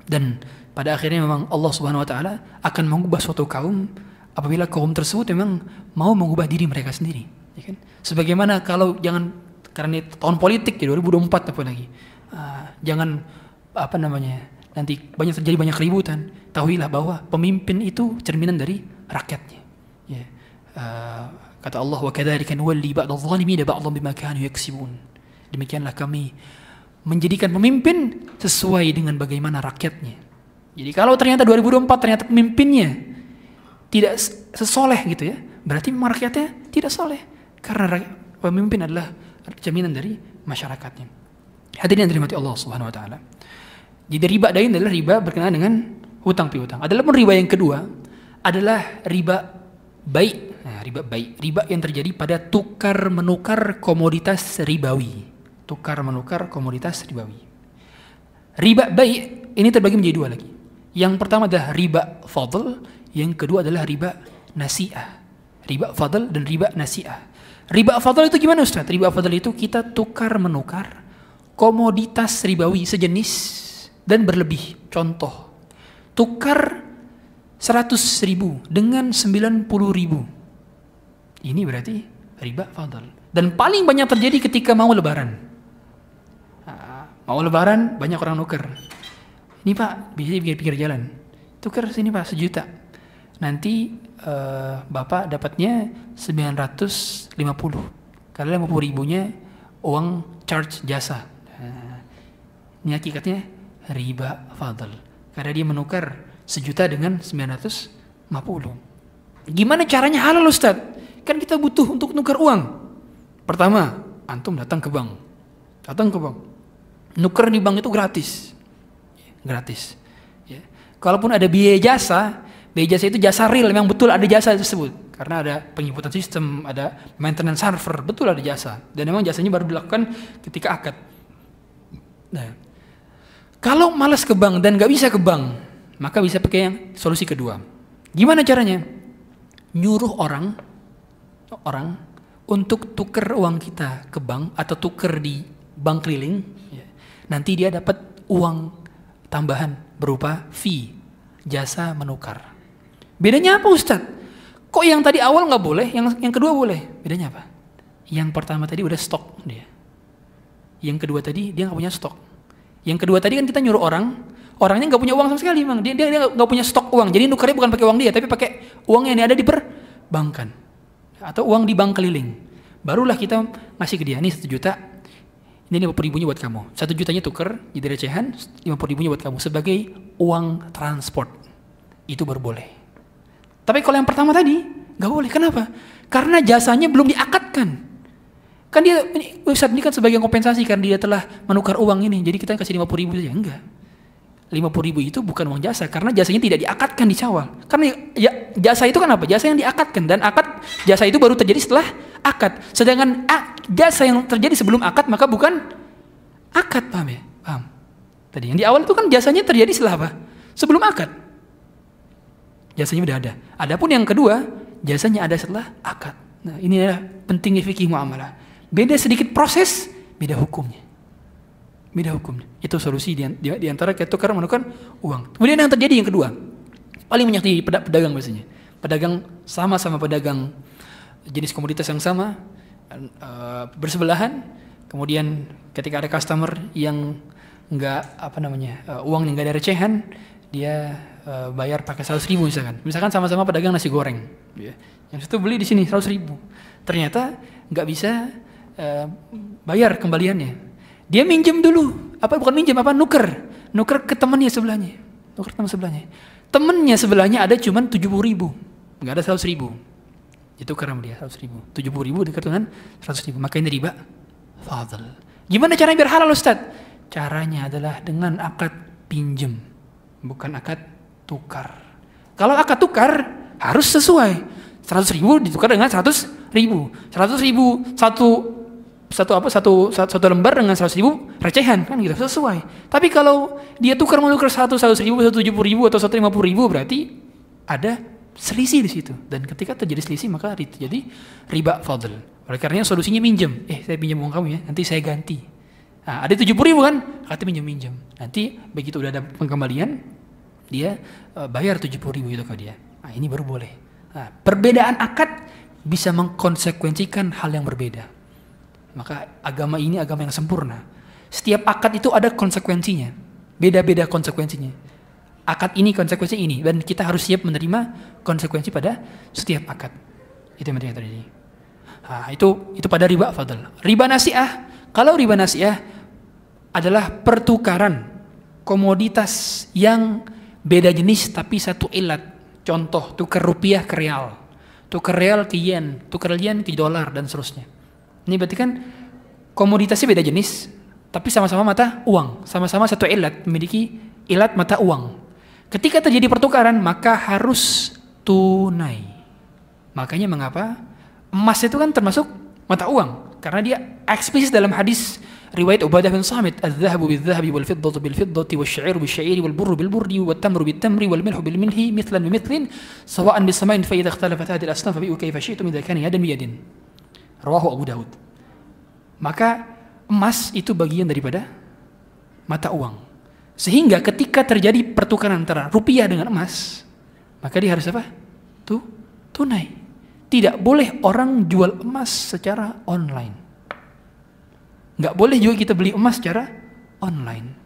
Dan pada akhirnya memang Allah Subhanahu wa taala akan mengubah suatu kaum apabila kaum tersebut memang mau mengubah diri mereka sendiri, ya kan? Sebagaimana kalau jangan karena ini tahun politik ya 2024 apa lagi. Uh, jangan apa namanya? nanti banyak terjadi banyak keributan. Tahuilah bahwa pemimpin itu cerminan dari rakyatnya. Ya. Uh, kata Allah wa kadzalika nuwalli ba'd adh-dhalimin ba'dhan bima kanu yaksibun. Demikianlah kami menjadikan pemimpin sesuai dengan bagaimana rakyatnya. Jadi kalau ternyata 2024 ternyata pemimpinnya tidak sesoleh gitu ya, berarti rakyatnya tidak soleh karena pemimpin adalah jaminan dari masyarakatnya. Hadirin yang dirahmati Allah Subhanahu wa taala. Jadi riba dain adalah riba berkenaan dengan hutang piutang. Adalah pun riba yang kedua adalah riba baik. Nah, riba baik, riba yang terjadi pada tukar menukar komoditas ribawi. Tukar menukar komoditas ribawi. Riba baik ini terbagi menjadi dua lagi. Yang pertama adalah riba fadl, yang kedua adalah riba nasi'ah. Riba fadl dan riba nasi'ah. Riba fadl itu gimana Ustaz? Riba fadl itu kita tukar menukar komoditas ribawi sejenis dan berlebih. Contoh, tukar 100 ribu dengan 90 ribu. Ini berarti riba fadl. Dan paling banyak terjadi ketika mau lebaran. Nah, mau lebaran banyak orang nuker ini pak bisa pinggir jalan tukar sini pak sejuta nanti uh, bapak dapatnya 950 karena 50 ribunya uang charge jasa. Nah, ini hakikatnya riba fadl. Karena dia menukar sejuta dengan 950 gimana caranya halal Ustaz? Kan kita butuh untuk nukar uang. Pertama antum datang ke bank. Datang ke bank. Nuker di bank itu gratis. Gratis. Ya. Kalaupun ada biaya jasa, biaya jasa itu jasa real, memang betul ada jasa tersebut. Karena ada penginputan sistem, ada maintenance server, betul ada jasa. Dan memang jasanya baru dilakukan ketika akad. Nah, kalau malas ke bank dan nggak bisa ke bank, maka bisa pakai yang solusi kedua. Gimana caranya? Nyuruh orang, orang untuk tuker uang kita ke bank atau tuker di bank keliling, ya. nanti dia dapat uang tambahan berupa fee, jasa menukar. Bedanya apa Ustadz? Kok yang tadi awal nggak boleh, yang yang kedua boleh? Bedanya apa? Yang pertama tadi udah stok dia. Yang kedua tadi dia nggak punya stok. Yang kedua tadi kan kita nyuruh orang, orangnya nggak punya uang sama sekali, bang. Dia dia nggak punya stok uang. Jadi nukarnya bukan pakai uang dia, tapi pakai uang yang ada di perbankan atau uang di bank keliling. Barulah kita ngasih ke dia, nih satu juta, ini 50 ribunya buat kamu. Satu jutanya tuker jadi recehan, 50 ribunya buat kamu sebagai uang transport. Itu baru boleh. Tapi kalau yang pertama tadi, nggak boleh. Kenapa? Karena jasanya belum diakatkan. Kan dia, Ustaz ini kan sebagai kompensasi karena dia telah menukar uang ini. Jadi kita kasih 50 ribu saja. Enggak. 50 ribu itu bukan uang jasa karena jasanya tidak diakatkan di cawal. Karena ya, jasa itu kan apa? Jasa yang diakatkan dan akad jasa itu baru terjadi setelah akad. Sedangkan jasa yang terjadi sebelum akad maka bukan akad, paham ya? Paham? Tadi yang di awal itu kan jasanya terjadi setelah apa? Sebelum akad. Jasanya udah ada. Adapun yang kedua, jasanya ada setelah akad. Nah, ini adalah pentingnya fikih muamalah. Beda sedikit proses, beda hukumnya. Beda hukumnya. Itu solusi di, di, di antara kita tukar menukar uang. Kemudian yang terjadi yang kedua, paling banyak di pedagang biasanya. Pedagang sama-sama pedagang jenis komoditas yang sama, uh, bersebelahan. Kemudian ketika ada customer yang nggak apa namanya uh, uang yang nggak ada recehan, dia uh, bayar pakai seratus ribu misalkan. Misalkan sama-sama pedagang nasi goreng. Ya. Yang satu beli di sini seratus ribu. Ternyata nggak bisa uh, bayar kembaliannya. Dia minjem dulu. Apa bukan minjem apa nuker. Nuker ke temannya sebelahnya. Nuker teman sebelahnya. Temennya sebelahnya ada cuma tujuh puluh ribu. Nggak ada seratus ribu. Itu karena dia seratus ribu. Tujuh puluh ribu dekat dengan seratus ribu. Maka ini riba. Fadl. Gimana caranya biar halal Ustaz? Caranya adalah dengan akad pinjem. Bukan akad tukar. Kalau akad tukar harus sesuai. 100 ribu ditukar dengan 100 ribu. 100 ribu satu satu apa satu satu, lembar dengan 100 ribu recehan kan gitu sesuai. Tapi kalau dia tukar menukar satu 100 ribu, satu tujuh ribu atau satu lima ribu berarti ada selisih di situ. Dan ketika terjadi selisih maka terjadi riba fadl. Oleh karenanya solusinya minjem. Eh saya pinjam uang kamu ya, nanti saya ganti. Nah, ada tujuh ribu kan, kata minjem minjem. Nanti begitu udah ada pengembalian, dia uh, bayar tujuh ribu itu ke dia. Nah, ini baru boleh. Nah, perbedaan akad bisa mengkonsekuensikan hal yang berbeda. Maka agama ini agama yang sempurna. Setiap akad itu ada konsekuensinya. Beda-beda konsekuensinya. Akad ini konsekuensi ini dan kita harus siap menerima konsekuensi pada setiap akad. Itu yang terjadi. Nah, itu itu pada riba fadl. Riba nasiah. Kalau riba nasiah adalah pertukaran komoditas yang beda jenis tapi satu ilat Contoh, tukar rupiah ke real, tukar real ke yen, tukar yen ke dolar dan seterusnya. Ini berarti kan komoditasnya beda jenis, tapi sama-sama mata uang, sama-sama satu ilat, memiliki ilat mata uang. Ketika terjadi pertukaran, maka harus tunai. Makanya mengapa emas itu kan termasuk mata uang, karena dia eksplisit dalam hadis bin Samit al-dhahabu bil-dhahabi wal-fiddatu bil-fiddati wal-sya'iru bil-syairi wal-burru bil-burri wal-tamru bil-tamri wal-milhu bil-milhi mithlan bimithlin sawa'an bis-sama'in fa idza ikhtalafat hadhihi al-asnaf fa bi'u kayfa syi'tum idza kana yadan biyadin rawahu Abu Daud maka emas itu bagian daripada mata uang. Sehingga ketika terjadi pertukaran antara rupiah dengan emas maka dia harus apa? tuh tunai. Tidak boleh orang jual emas secara online Nggak boleh juga kita beli emas secara online.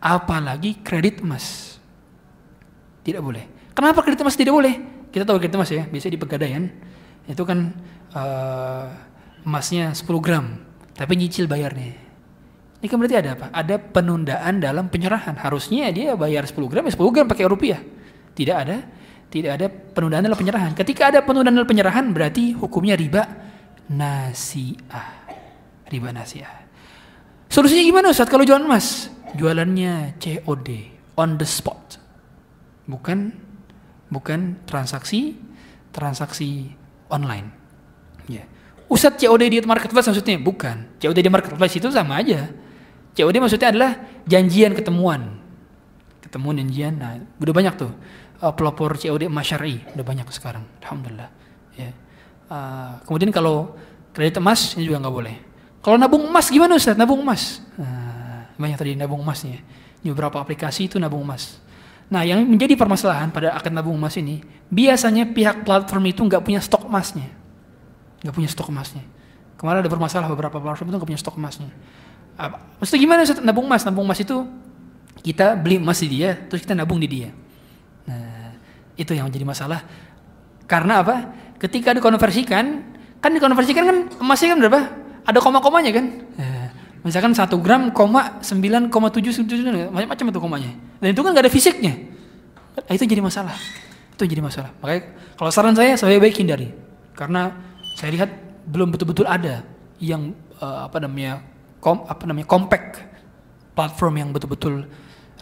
Apalagi kredit emas. Tidak boleh. Kenapa kredit emas tidak boleh? Kita tahu kredit emas ya, biasanya di pegadaian. Itu kan uh, emasnya 10 gram, tapi nyicil bayarnya. Ini kan berarti ada apa? Ada penundaan dalam penyerahan. Harusnya dia bayar 10 gram, ya 10 gram pakai rupiah. Tidak ada, tidak ada penundaan dalam penyerahan. Ketika ada penundaan dalam penyerahan, berarti hukumnya riba nasiah. Riba nasiah. Solusinya gimana Ustaz kalau jualan emas? Jualannya COD, on the spot. Bukan bukan transaksi transaksi online. Ya. Ustaz COD di marketplace maksudnya? Bukan. COD di marketplace itu sama aja. COD maksudnya adalah janjian ketemuan. Ketemuan janjian. Nah, udah banyak tuh uh, pelopor COD emas syar'i, udah banyak sekarang. Alhamdulillah. Ya. Uh, kemudian kalau kredit emas ini juga nggak boleh. Kalau nabung emas gimana Ustaz? Nabung emas. Nah, banyak tadi nabung emasnya. Di beberapa aplikasi itu nabung emas. Nah, yang menjadi permasalahan pada akad nabung emas ini, biasanya pihak platform itu nggak punya stok emasnya. Nggak punya stok emasnya. Kemarin ada bermasalah beberapa platform itu nggak punya stok emasnya. Maksudnya gimana Ustaz? Nabung emas? Nabung emas itu kita beli emas di dia, terus kita nabung di dia. Nah, itu yang menjadi masalah. Karena apa? Ketika dikonversikan, kan dikonversikan kan emasnya kan berapa? Ada koma-komanya kan? Ya. Misalkan satu gram koma sembilan koma tujuh macam-macam itu komanya. Dan itu kan nggak ada fisiknya. Nah, itu jadi masalah. Itu jadi masalah. Makanya kalau saran saya saya baik hindari. Karena saya lihat belum betul-betul ada yang uh, apa namanya kom, apa namanya compact platform yang betul-betul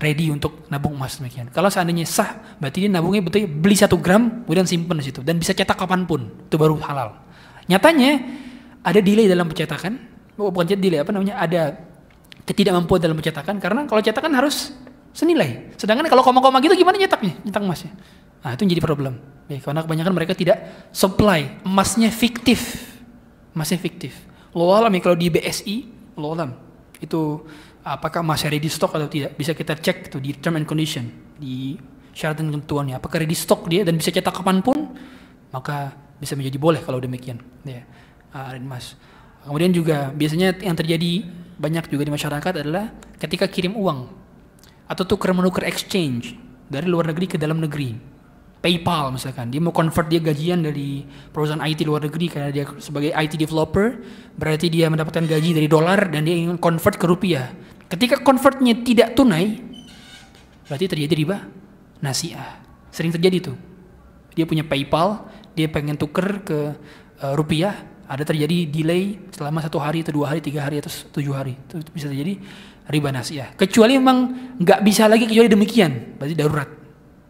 ready untuk nabung emas demikian. Kalau seandainya sah, berarti dia nabungnya betul beli satu gram, kemudian simpan di situ dan bisa cetak kapan pun, itu baru halal. Nyatanya ada delay dalam pencetakan, oh, bukan delay apa namanya, ada ketidakmampuan dalam pencetakan karena kalau cetakan harus senilai. Sedangkan kalau koma-koma gitu gimana nyetaknya, nyetak emasnya? Nah itu menjadi problem. Ya, karena kebanyakan mereka tidak supply. Emasnya fiktif, emasnya fiktif. Lo alam ya kalau di BSI, lo alam. Itu apakah masih ready stock atau tidak? Bisa kita cek tuh di term and condition di syarat dan ketentuannya. Apakah ready stock dia dan bisa cetak kapan pun? Maka bisa menjadi boleh kalau demikian. Ya uh, mas kemudian juga biasanya yang terjadi banyak juga di masyarakat adalah ketika kirim uang atau tukar menukar exchange dari luar negeri ke dalam negeri PayPal misalkan dia mau convert dia gajian dari perusahaan IT luar negeri karena dia sebagai IT developer berarti dia mendapatkan gaji dari dolar dan dia ingin convert ke rupiah Ketika convertnya tidak tunai, berarti terjadi riba nasiah. Sering terjadi tuh. Dia punya PayPal, dia pengen tuker ke uh, rupiah, ada terjadi delay selama satu hari atau dua hari, tiga hari atau tujuh hari. Itu bisa terjadi riba nasiah. Kecuali memang nggak bisa lagi kecuali demikian, berarti darurat.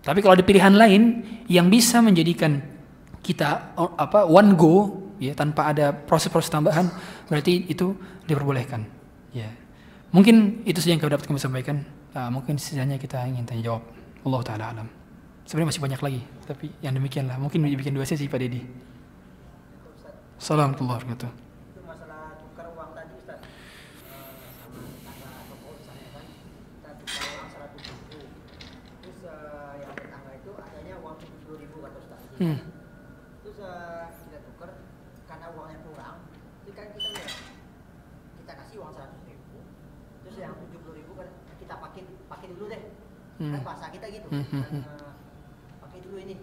Tapi kalau ada pilihan lain yang bisa menjadikan kita apa one go ya tanpa ada proses-proses tambahan, berarti itu diperbolehkan. Ya. Mungkin itu saja yang kami dapat kami sampaikan. Uh, mungkin sisanya kita ingin tanya jawab. Allah taala alam. Sebenarnya masih banyak lagi, tapi yang demikianlah. Mungkin dibikin dua sesi Pak Dedi. Assalamualaikum warahmatullahi wabarakatuh. Hmm. hmm. kan bahasa kita gitu hmm. kan, uh, pakai dulu ini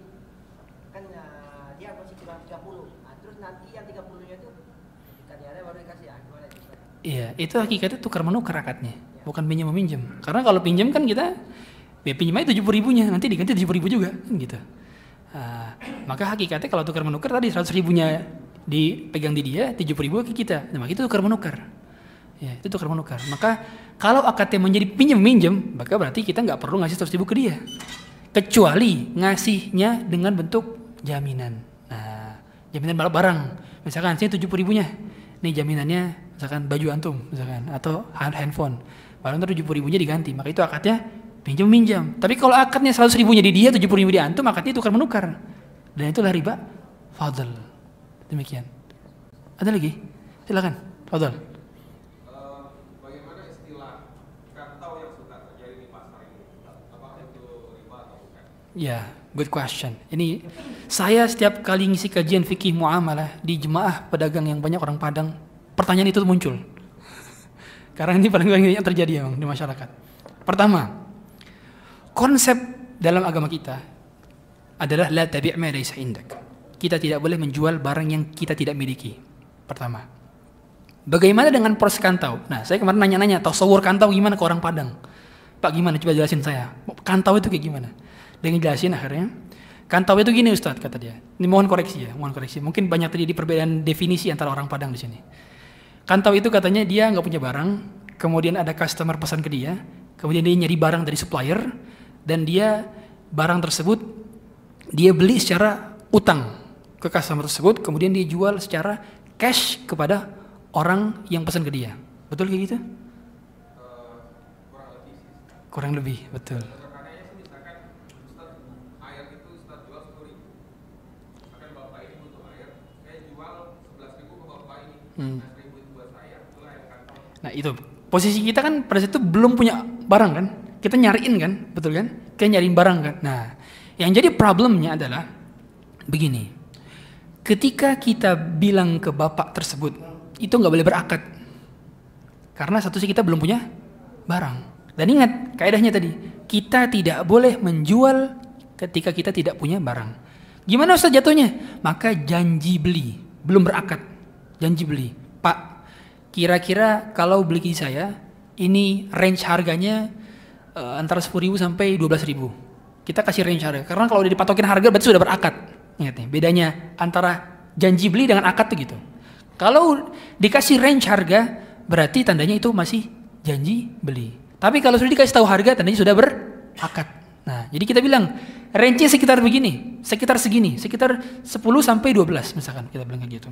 kan uh, dia masih kurang 30 nah, terus nanti yang 30 nya itu kan ya baru dikasih ya gimana itu Iya, itu hakikatnya tukar menukar akadnya, ya. bukan pinjam meminjam. Karena kalau pinjam kan kita ya pinjam aja tujuh ribunya, nanti diganti tujuh ribu juga, kan gitu. Uh, maka hakikatnya kalau tukar menukar tadi seratus ribunya dipegang di dia, tujuh ribu ke kita, nah, itu tukar menukar. Ya, itu tukar menukar. Maka kalau akadnya menjadi pinjam minjem, maka berarti kita nggak perlu ngasih 100 ribu ke dia. Kecuali ngasihnya dengan bentuk jaminan. Nah, jaminan barang. Misalkan sini 70 ribunya. Nih jaminannya misalkan baju antum misalkan atau handphone. Baru ntar 70 ribunya diganti. Maka itu akadnya pinjam minjam. Tapi kalau akadnya 100 ribunya di dia, 70 ribu di antum, akadnya tukar menukar. Dan itulah riba fadl. Demikian. Ada lagi? Silakan. Fadl. Ya, good question. Ini saya setiap kali ngisi kajian fikih muamalah di jemaah pedagang yang banyak orang Padang, pertanyaan itu muncul. Karena ini paling banyak yang terjadi memang di masyarakat. Pertama, konsep dalam agama kita adalah la tabi' ma laysa indak. Kita tidak boleh menjual barang yang kita tidak miliki. Pertama. Bagaimana dengan proses kantau? Nah, saya kemarin nanya-nanya, tasawur kantau gimana ke orang Padang? Pak gimana? Coba jelasin saya. Kantau itu kayak gimana? dengan jelasin akhirnya kantau itu gini Ustadz kata dia ini mohon koreksi ya mohon koreksi mungkin banyak terjadi perbedaan definisi antara orang Padang di sini kantau itu katanya dia nggak punya barang kemudian ada customer pesan ke dia kemudian dia nyari barang dari supplier dan dia barang tersebut dia beli secara utang ke customer tersebut kemudian dia jual secara cash kepada orang yang pesan ke dia. Betul kayak gitu? Kurang lebih betul. Hmm. Nah itu posisi kita kan pada saat itu belum punya barang kan, kita nyariin kan, betul kan? Kita nyariin barang kan. Nah, yang jadi problemnya adalah begini, ketika kita bilang ke bapak tersebut itu nggak boleh berakad, karena satu sih kita belum punya barang. Dan ingat kaidahnya tadi, kita tidak boleh menjual ketika kita tidak punya barang. Gimana Ustaz jatuhnya? Maka janji beli, belum berakad janji beli. Pak, kira-kira kalau beli ke saya, ini range harganya uh, antara 10 ribu sampai 12 ribu. Kita kasih range harga. Karena kalau udah dipatokin harga berarti sudah berakad. Ingat nih, bedanya antara janji beli dengan akad tuh gitu. Kalau dikasih range harga, berarti tandanya itu masih janji beli. Tapi kalau sudah dikasih tahu harga, tandanya sudah berakad. Nah, jadi kita bilang range-nya sekitar begini, sekitar segini, sekitar 10 sampai 12 misalkan kita bilang kayak gitu.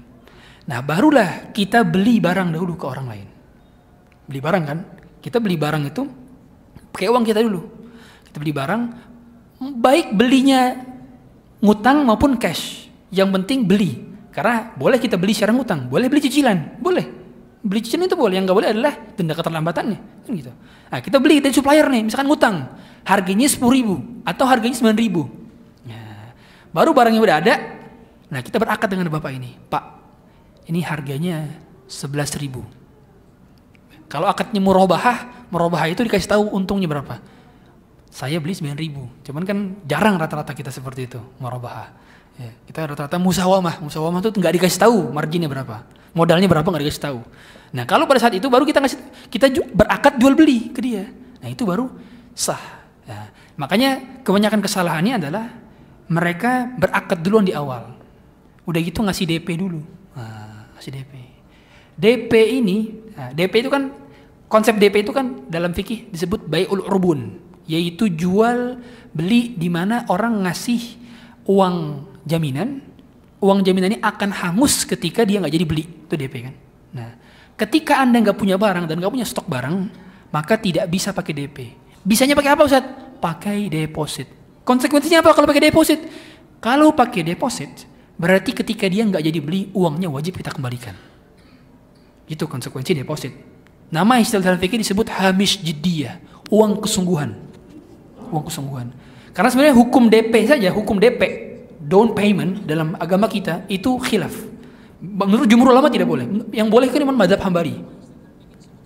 Nah, barulah kita beli barang dahulu ke orang lain. Beli barang kan? Kita beli barang itu pakai uang kita dulu. Kita beli barang, baik belinya ngutang maupun cash. Yang penting beli. Karena boleh kita beli secara ngutang, boleh beli cicilan, boleh. Beli cicilan itu boleh, yang nggak boleh adalah denda keterlambatannya. Kan gitu. Nah, kita beli dari supplier nih, misalkan ngutang. Harganya 10 ribu atau harganya 9 ribu. Nah, baru barangnya udah ada, nah kita berakad dengan bapak ini. Pak, ini harganya 11 ribu. Kalau akadnya murabahah, murabahah itu dikasih tahu untungnya berapa. Saya beli 9 ribu. Cuman kan jarang rata-rata kita seperti itu, murabahah. Ya, kita rata-rata musawamah. Musawamah itu nggak dikasih tahu marginnya berapa. Modalnya berapa nggak dikasih tahu. Nah kalau pada saat itu baru kita ngasih, kita berakad jual beli ke dia. Nah itu baru sah. Ya, makanya kebanyakan kesalahannya adalah mereka berakad duluan di awal. Udah gitu ngasih DP dulu. Ngasih DP. DP ini, nah, DP itu kan konsep DP itu kan dalam fikih disebut bai'ul urbun, yaitu jual beli di mana orang ngasih uang jaminan, uang jaminan ini akan hangus ketika dia nggak jadi beli, itu DP kan. Nah, ketika anda nggak punya barang dan nggak punya stok barang, maka tidak bisa pakai DP. Bisanya pakai apa Ustaz? Pakai deposit. Konsekuensinya apa kalau pakai deposit? Kalau pakai deposit, berarti ketika dia nggak jadi beli, uangnya wajib kita kembalikan. Itu konsekuensi deposit. Nama istilah dalam fikih disebut hamish jiddiyah, uang kesungguhan. Uang kesungguhan. Karena sebenarnya hukum DP saja, hukum DP, down payment dalam agama kita itu khilaf. Menurut jumhur ulama tidak boleh. Yang boleh kan cuma madhab hambari.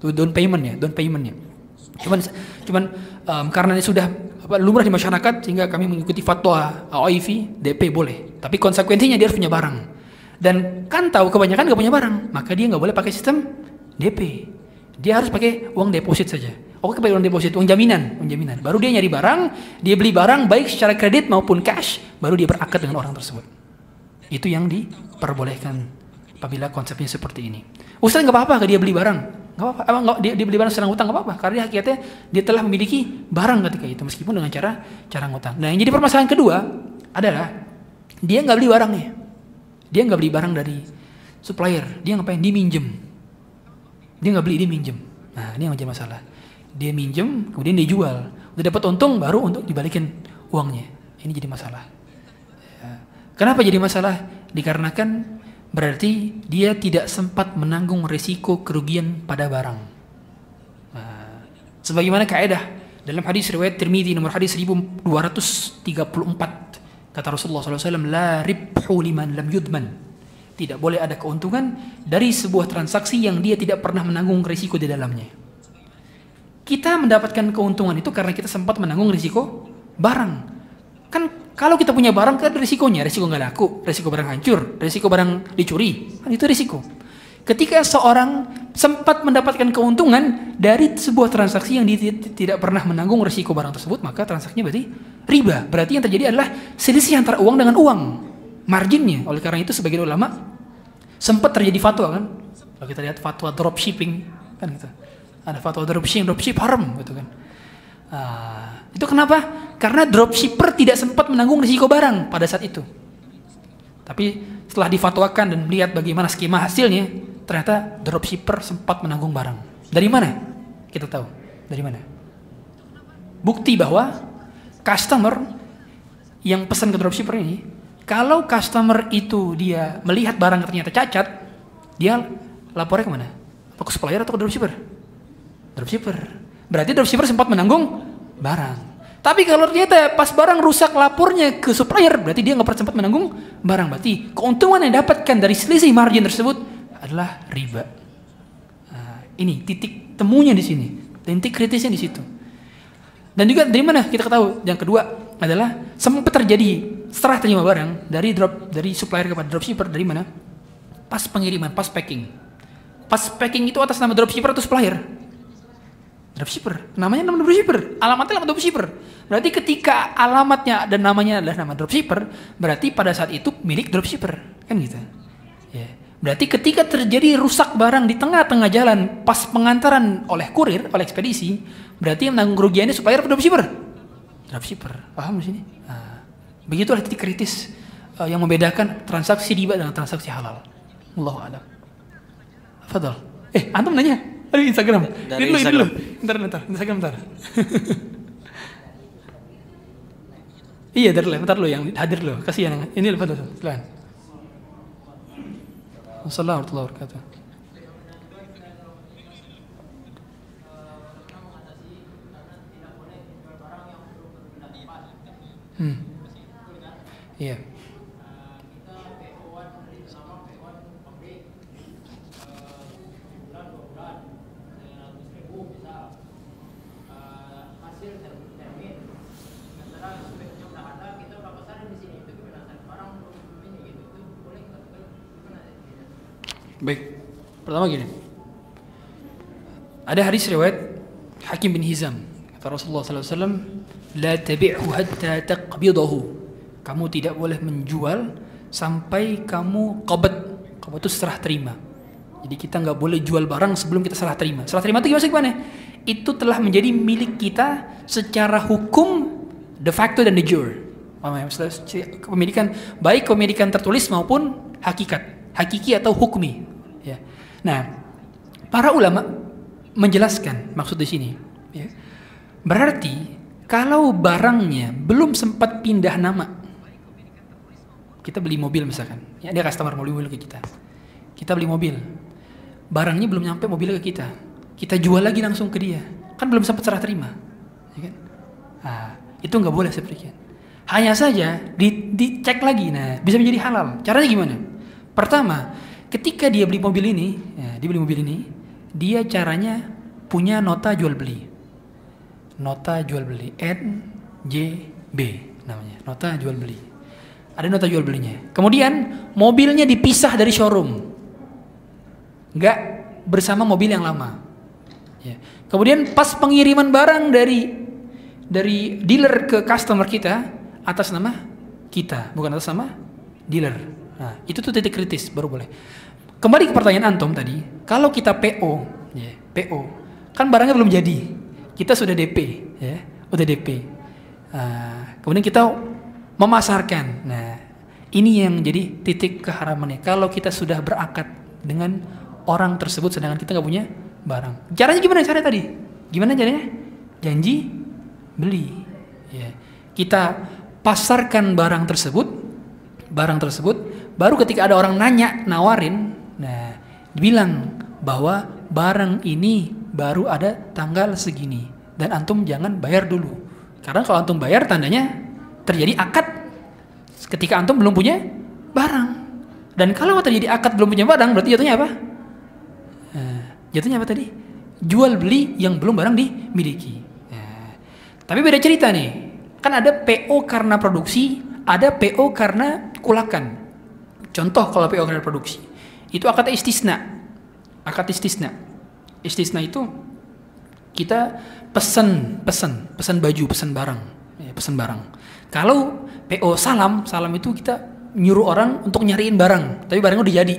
Itu down payment ya, down payment ya. Cuman cuman um, karena ini sudah apa, lumrah di masyarakat sehingga kami mengikuti fatwa OIV DP boleh. Tapi konsekuensinya dia harus punya barang. Dan kan tahu kebanyakan nggak punya barang, maka dia nggak boleh pakai sistem DP. Dia harus pakai uang deposit saja. Oke, pakai uang deposit, uang jaminan, uang jaminan. Baru dia nyari barang, dia beli barang baik secara kredit maupun cash, baru dia berakad dengan orang tersebut. Itu yang diperbolehkan apabila konsepnya seperti ini. Ustaz nggak apa-apa dia beli barang, nggak apa-apa. Emang nggak dia, dia beli barang secara ngutang nggak apa-apa, karena dia hakikatnya dia telah memiliki barang ketika itu meskipun dengan cara cara ngutang. Nah yang jadi permasalahan kedua adalah dia nggak beli barangnya, dia nggak beli barang dari supplier, dia ngapain? Dia minjem, dia nggak beli dia minjem. Nah ini yang menjadi masalah. Dia minjem, kemudian dia jual, udah dapat untung baru untuk dibalikin uangnya. Ini jadi masalah. Ya. Kenapa jadi masalah? Dikarenakan berarti dia tidak sempat menanggung risiko kerugian pada barang. Nah, sebagaimana kaidah dalam hadis riwayat Tirmidzi nomor hadis 1234 kata Rasulullah SAW la ribhu liman lam yudman. Tidak boleh ada keuntungan dari sebuah transaksi yang dia tidak pernah menanggung risiko di dalamnya. Kita mendapatkan keuntungan itu karena kita sempat menanggung risiko barang kan kalau kita punya barang kan ada risikonya. Risiko nggak laku risiko barang hancur risiko barang dicuri. Kan itu risiko. Ketika seorang sempat mendapatkan keuntungan dari sebuah transaksi yang tidak pernah menanggung risiko barang tersebut maka transaksinya berarti riba. Berarti yang terjadi adalah selisih antara uang dengan uang. Marginnya. Oleh karena itu sebagian ulama sempat terjadi fatwa kan? Kalau kita lihat fatwa dropshipping kan gitu. Ada fatwa dropshipping dropship haram gitu kan. Ah, itu kenapa? Karena dropshipper tidak sempat menanggung risiko barang pada saat itu. Tapi setelah difatwakan dan melihat bagaimana skema hasilnya, ternyata dropshipper sempat menanggung barang. Dari mana? Kita tahu. Dari mana? Bukti bahwa customer yang pesan ke dropshipper ini, kalau customer itu dia melihat barang ternyata cacat, dia lapornya ke mana? Apa ke supplier atau ke dropshipper? Dropshipper. Berarti dropshipper sempat menanggung barang. Tapi kalau ternyata pas barang rusak lapornya ke supplier, berarti dia nggak pernah sempat menanggung barang. Berarti keuntungan yang dapatkan dari selisih margin tersebut adalah riba. Nah, ini titik temunya di sini, titik kritisnya di situ. Dan juga dari mana kita ketahui? Yang kedua adalah sempat terjadi setelah terima barang dari drop dari supplier kepada dropshipper dari mana? Pas pengiriman, pas packing. Pas packing itu atas nama dropshipper atau supplier? Dropshipper. Namanya nama dropshipper, alamatnya nama dropshipper. Berarti ketika alamatnya dan namanya adalah nama dropshipper, berarti pada saat itu milik dropshipper, kan gitu. Ya. Berarti ketika terjadi rusak barang di tengah-tengah jalan pas pengantaran oleh kurir, oleh ekspedisi, berarti yang menanggung kerugiannya atau dropshipper? Dropshipper. Paham di sini? Nah, begitulah titik kritis uh, yang membedakan transaksi riba dengan transaksi halal. Allahu a'lam. Fadal. Eh, antum nanya? Aduh Instagram. Dari Ini dulu, ini Instagram. dulu. Bentar, bentar. Instagram bentar. iya, dari bentar lo yang hadir lo. Kasihan. Ini lepas dulu. Silakan. Assalamualaikum warahmatullahi wabarakatuh. Hmm. Iya. Baik. Pertama gini. Ada hadis riwayat Hakim bin Hizam. Kata Rasulullah SAW, La tabi'hu hatta taqbidahu. Kamu tidak boleh menjual sampai kamu qabad. Qabad itu serah terima. Jadi kita nggak boleh jual barang sebelum kita serah terima. Serah terima itu gimana sih gimana? Itu telah menjadi milik kita secara hukum de facto dan de jure. Ya? Kepemilikan baik kepemilikan tertulis maupun hakikat, hakiki atau hukmi. Ya. Nah, para ulama menjelaskan maksud di sini. Ya. Berarti kalau barangnya belum sempat pindah nama, kita beli mobil misalkan, ya dia customer mobil ke kita, kita beli mobil, barangnya belum nyampe mobilnya ke kita, kita jual lagi langsung ke dia, kan belum sempat serah terima, ya kan? Nah, itu nggak boleh seperti itu. Hanya saja di, dicek lagi, nah bisa menjadi halal. Caranya gimana? Pertama, ketika dia beli mobil ini, ya, dia beli mobil ini, dia caranya punya nota jual beli. Nota jual beli NJB namanya, nota jual beli. Ada nota jual belinya. Kemudian mobilnya dipisah dari showroom, nggak bersama mobil yang lama. Ya. Kemudian pas pengiriman barang dari dari dealer ke customer kita atas nama kita, bukan atas nama dealer. Nah, itu tuh titik kritis baru boleh. Kembali ke pertanyaan antum tadi, kalau kita PO, ya, PO, kan barangnya belum jadi, kita sudah DP, ya, udah DP. Nah, kemudian kita memasarkan. Nah, ini yang jadi titik keharamannya. Kalau kita sudah berakad dengan orang tersebut, sedangkan kita nggak punya barang. Caranya gimana caranya tadi? Gimana caranya? Janji beli. Ya. Kita pasarkan barang tersebut, barang tersebut, baru ketika ada orang nanya, nawarin, nah, dibilang bahwa barang ini baru ada tanggal segini dan antum jangan bayar dulu. Karena kalau antum bayar tandanya terjadi akad ketika antum belum punya barang. Dan kalau terjadi akad belum punya barang berarti jatuhnya apa? Nah, jatuhnya apa tadi? Jual beli yang belum barang dimiliki. Nah, tapi beda cerita nih. Kan ada PO karena produksi, ada PO karena kulakan. Contoh kalau PO karena produksi, itu akad istisna. Akad istisna. Istisna itu kita pesan, pesan, pesan baju, pesan barang, ya, pesan barang. Kalau PO salam, salam itu kita nyuruh orang untuk nyariin barang, tapi barangnya udah jadi.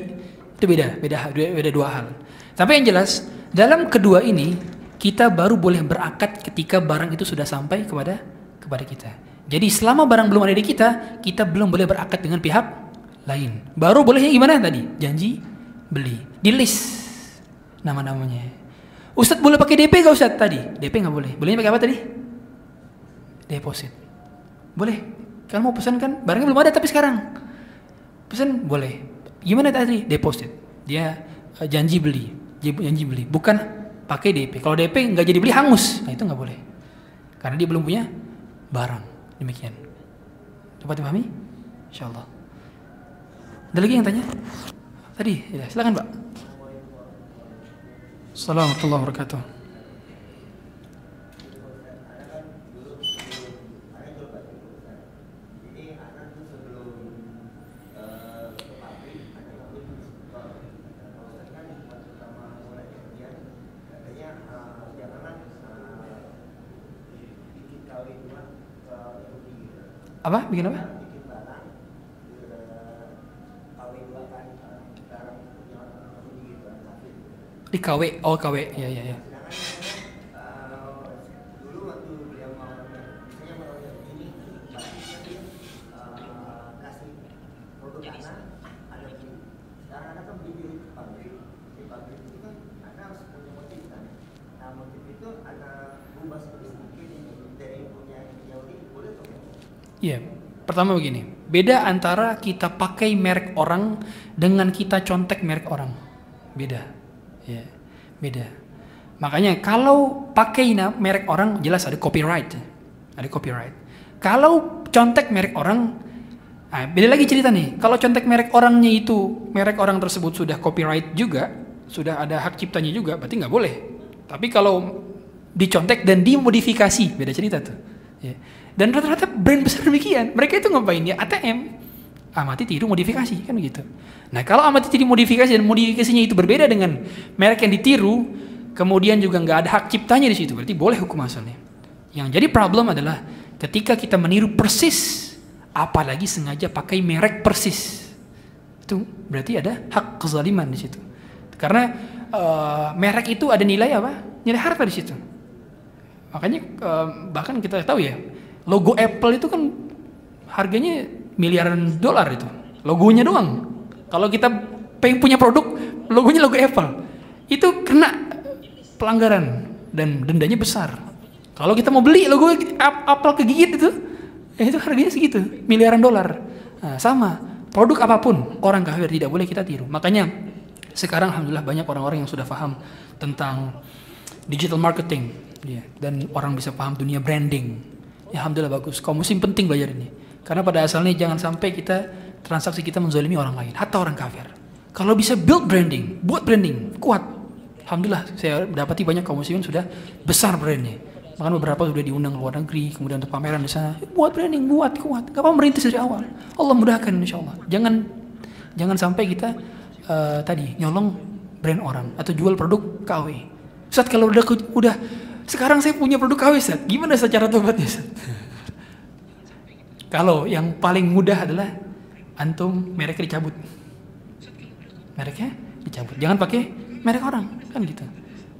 Itu beda, beda, beda dua hal. Tapi yang jelas dalam kedua ini kita baru boleh berakad ketika barang itu sudah sampai kepada kepada kita. Jadi selama barang belum ada di kita, kita belum boleh berakad dengan pihak lain. Baru bolehnya gimana tadi? Janji beli, di list nama-namanya. Ustadz boleh pakai DP gak Ustadz tadi? DP nggak boleh. Bolehnya pakai apa tadi? Deposit. Boleh. Kan mau pesan kan? Barangnya belum ada tapi sekarang. Pesan boleh. Gimana tadi? Deposit. Dia eh, janji beli, janji beli. Bukan pakai DP. Kalau DP nggak jadi beli hangus. Nah itu nggak boleh. Karena dia belum punya barang. Demikian. Dapat dipahami? Insya Allah. Ada lagi yang tanya? Tadi, ya, silakan Pak. Assalamualaikum warahmatullahi wabarakatuh. Apa? Bikin apa? Di KW, oh KW, ya ya ya. Sedangkan eh, dulu waktu beliau mau misalnya mau ini basisnya dia eh, kasih produk anak ada beli. Sekarang anak kan beli di pabrik, di pabrik itu kan anak harus punya motif kan. Nah motif itu anak ubah sedikit dari punya jauh ini boleh tuh. Iya. Pertama begini, beda antara kita pakai merek orang dengan kita contek merek orang. Beda. Ya, beda. Makanya kalau pakai merek orang jelas ada copyright. Ada copyright. Kalau contek merek orang Nah, beda lagi cerita nih. Kalau contek merek orangnya itu, merek orang tersebut sudah copyright juga, sudah ada hak ciptanya juga, berarti nggak boleh. Tapi kalau dicontek dan dimodifikasi, beda cerita tuh. Ya. Dan rata-rata brand besar demikian. Mereka itu ngapain ya? ATM. Amati tiru modifikasi kan gitu. Nah kalau amati tiru modifikasi dan modifikasinya itu berbeda dengan merek yang ditiru, kemudian juga nggak ada hak ciptanya di situ, berarti boleh hukum asalnya. Yang jadi problem adalah ketika kita meniru persis, apalagi sengaja pakai merek persis, itu berarti ada hak kezaliman di situ. Karena eh, merek itu ada nilai apa? Nilai harta di situ. Makanya eh, bahkan kita tahu ya, logo Apple itu kan harganya miliaran dolar itu. Logonya doang. Kalau kita pengen punya produk, logonya logo Apple. Itu kena pelanggaran dan dendanya besar. Kalau kita mau beli logo ap- Apple kegigit itu, ya itu harganya segitu, miliaran dolar. Nah, sama, produk apa pun orang kafir tidak boleh kita tiru. Makanya sekarang alhamdulillah banyak orang-orang yang sudah paham tentang digital marketing ya, dan orang bisa paham dunia branding. Ya alhamdulillah bagus. Kaum muslim penting belajar ini. Karena pada asalnya jangan sampai kita transaksi kita menzalimi orang lain, hatta orang kafir. Kalau bisa build branding, buat branding kuat. Alhamdulillah saya dapati banyak kaum muslimin sudah besar brandnya. Bahkan beberapa sudah diundang ke luar negeri, kemudian untuk pameran di sana. Buat branding, buat kuat. Gak apa merintis dari awal. Allah mudahkan insya Allah. Jangan jangan sampai kita eh, tadi nyolong brand orang atau jual produk KW. Ustaz kalau udah udah sekarang saya punya produk KW Ustaz, gimana secara tobatnya? Kalau yang paling mudah adalah antum mereknya dicabut. Mereknya dicabut. Jangan pakai merek orang, kan gitu.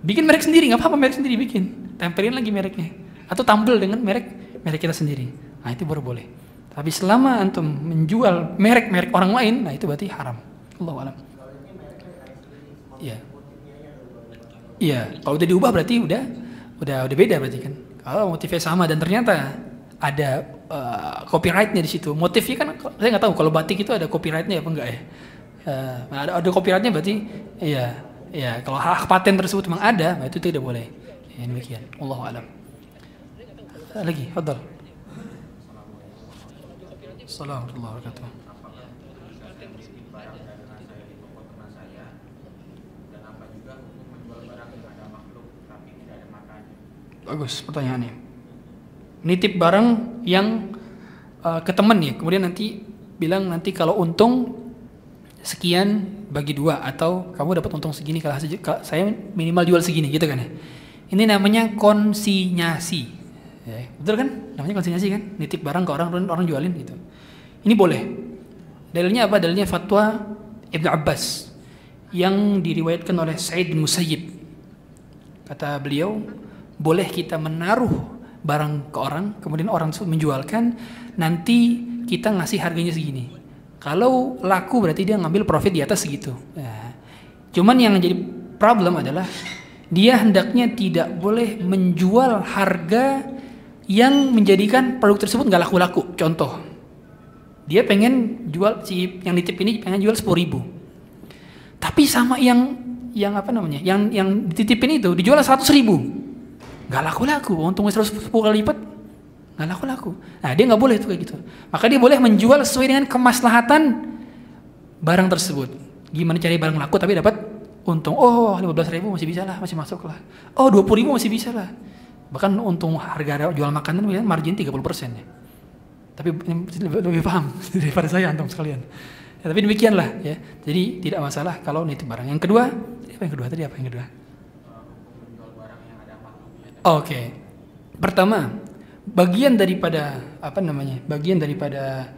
Bikin merek sendiri, nggak apa-apa merek sendiri bikin. Tempelin lagi mereknya. Atau tampil dengan merek merek kita sendiri. Nah itu baru boleh. Tapi selama antum menjual merek-merek orang lain, nah itu berarti haram. Allah alam. Iya. Iya, kalau udah diubah berarti udah udah udah beda berarti kan. Kalau motifnya sama dan ternyata ada eh, copyrightnya di situ. Motifnya kan saya nggak tahu kalau batik itu ada copyrightnya apa enggak ya. Eh, ada ada copyrightnya berarti iya iya kalau hak paten tersebut memang ada, nah itu tidak boleh. Ya, demikian. Allah alam. Lagi, fadal. Assalamualaikum warahmatullahi wabarakatuh. Bagus pertanyaannya. Nitip barang yang uh, ke teman ya, kemudian nanti bilang nanti kalau untung sekian bagi dua atau kamu dapat untung segini kalau saya minimal jual segini gitu kan ya. Ini namanya konsinyasi. Ya, betul kan? Namanya konsinyasi kan? Nitip barang ke orang orang jualin gitu. Ini boleh. Dalilnya apa? Dalilnya fatwa Ibnu Abbas yang diriwayatkan oleh Said Musayyib. Kata beliau, boleh kita menaruh barang ke orang, kemudian orang tersebut menjualkan, nanti kita ngasih harganya segini. Kalau laku berarti dia ngambil profit di atas segitu. Nah, cuman yang jadi problem adalah dia hendaknya tidak boleh menjual harga yang menjadikan produk tersebut nggak laku-laku. Contoh, dia pengen jual si yang nitip ini pengen jual sepuluh ribu, tapi sama yang yang apa namanya, yang yang dititipin itu dijual seratus ribu, nggak laku-laku. Seratus sepuluh kali lipat, nggak laku-laku. Nah dia nggak boleh itu kayak gitu. Maka dia boleh menjual sesuai dengan kemaslahatan barang tersebut. Gimana cari barang laku tapi dapat untung. Oh lima belas ribu masih bisa lah, masih masuk lah. Oh dua puluh ribu masih bisa lah. Bahkan untung harga jual makanan margin 30% ya. Tapi lebih, lebih paham *laughs* daripada saya antum sekalian. Ya, tapi demikianlah ya. Jadi tidak masalah kalau nitip barang. Yang kedua, apa yang kedua tadi apa yang kedua? Oke. Pertama, bagian daripada apa namanya? Bagian daripada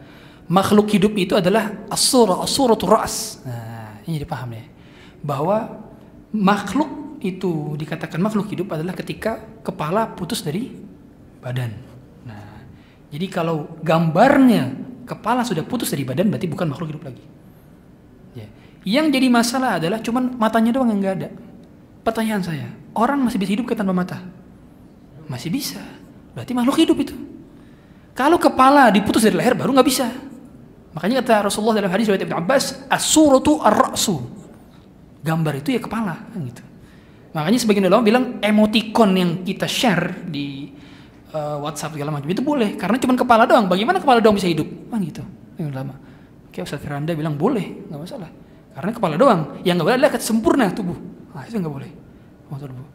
makhluk hidup itu adalah as-surah, as-suratul ra's. Nah, ini jadi paham ya. Bahwa makhluk itu dikatakan makhluk hidup adalah ketika kepala putus dari badan. Nah, jadi kalau gambarnya kepala sudah putus dari badan berarti bukan makhluk hidup lagi. Ya. Yang jadi masalah adalah cuman matanya doang yang nggak ada. Pertanyaan saya, orang masih bisa hidup ke tanpa mata? Masih bisa. Berarti makhluk hidup itu. Kalau kepala diputus dari leher baru nggak bisa. Makanya kata Rasulullah dalam hadis riwayat Ibnu Abbas, as-suratu ar-ra'su. Gambar itu ya kepala, kan gitu. Makanya sebagian ulama bilang emoticon yang kita share di uh, WhatsApp segala macam itu boleh karena cuma kepala doang. Bagaimana kepala doang bisa hidup? Kan gitu. Yang ulama. Kayak Ustaz Firanda bilang boleh, nggak masalah. Karena kepala doang. Yang nggak boleh adalah sempurna tubuh. Nah, itu nggak boleh. Oh, tubuh.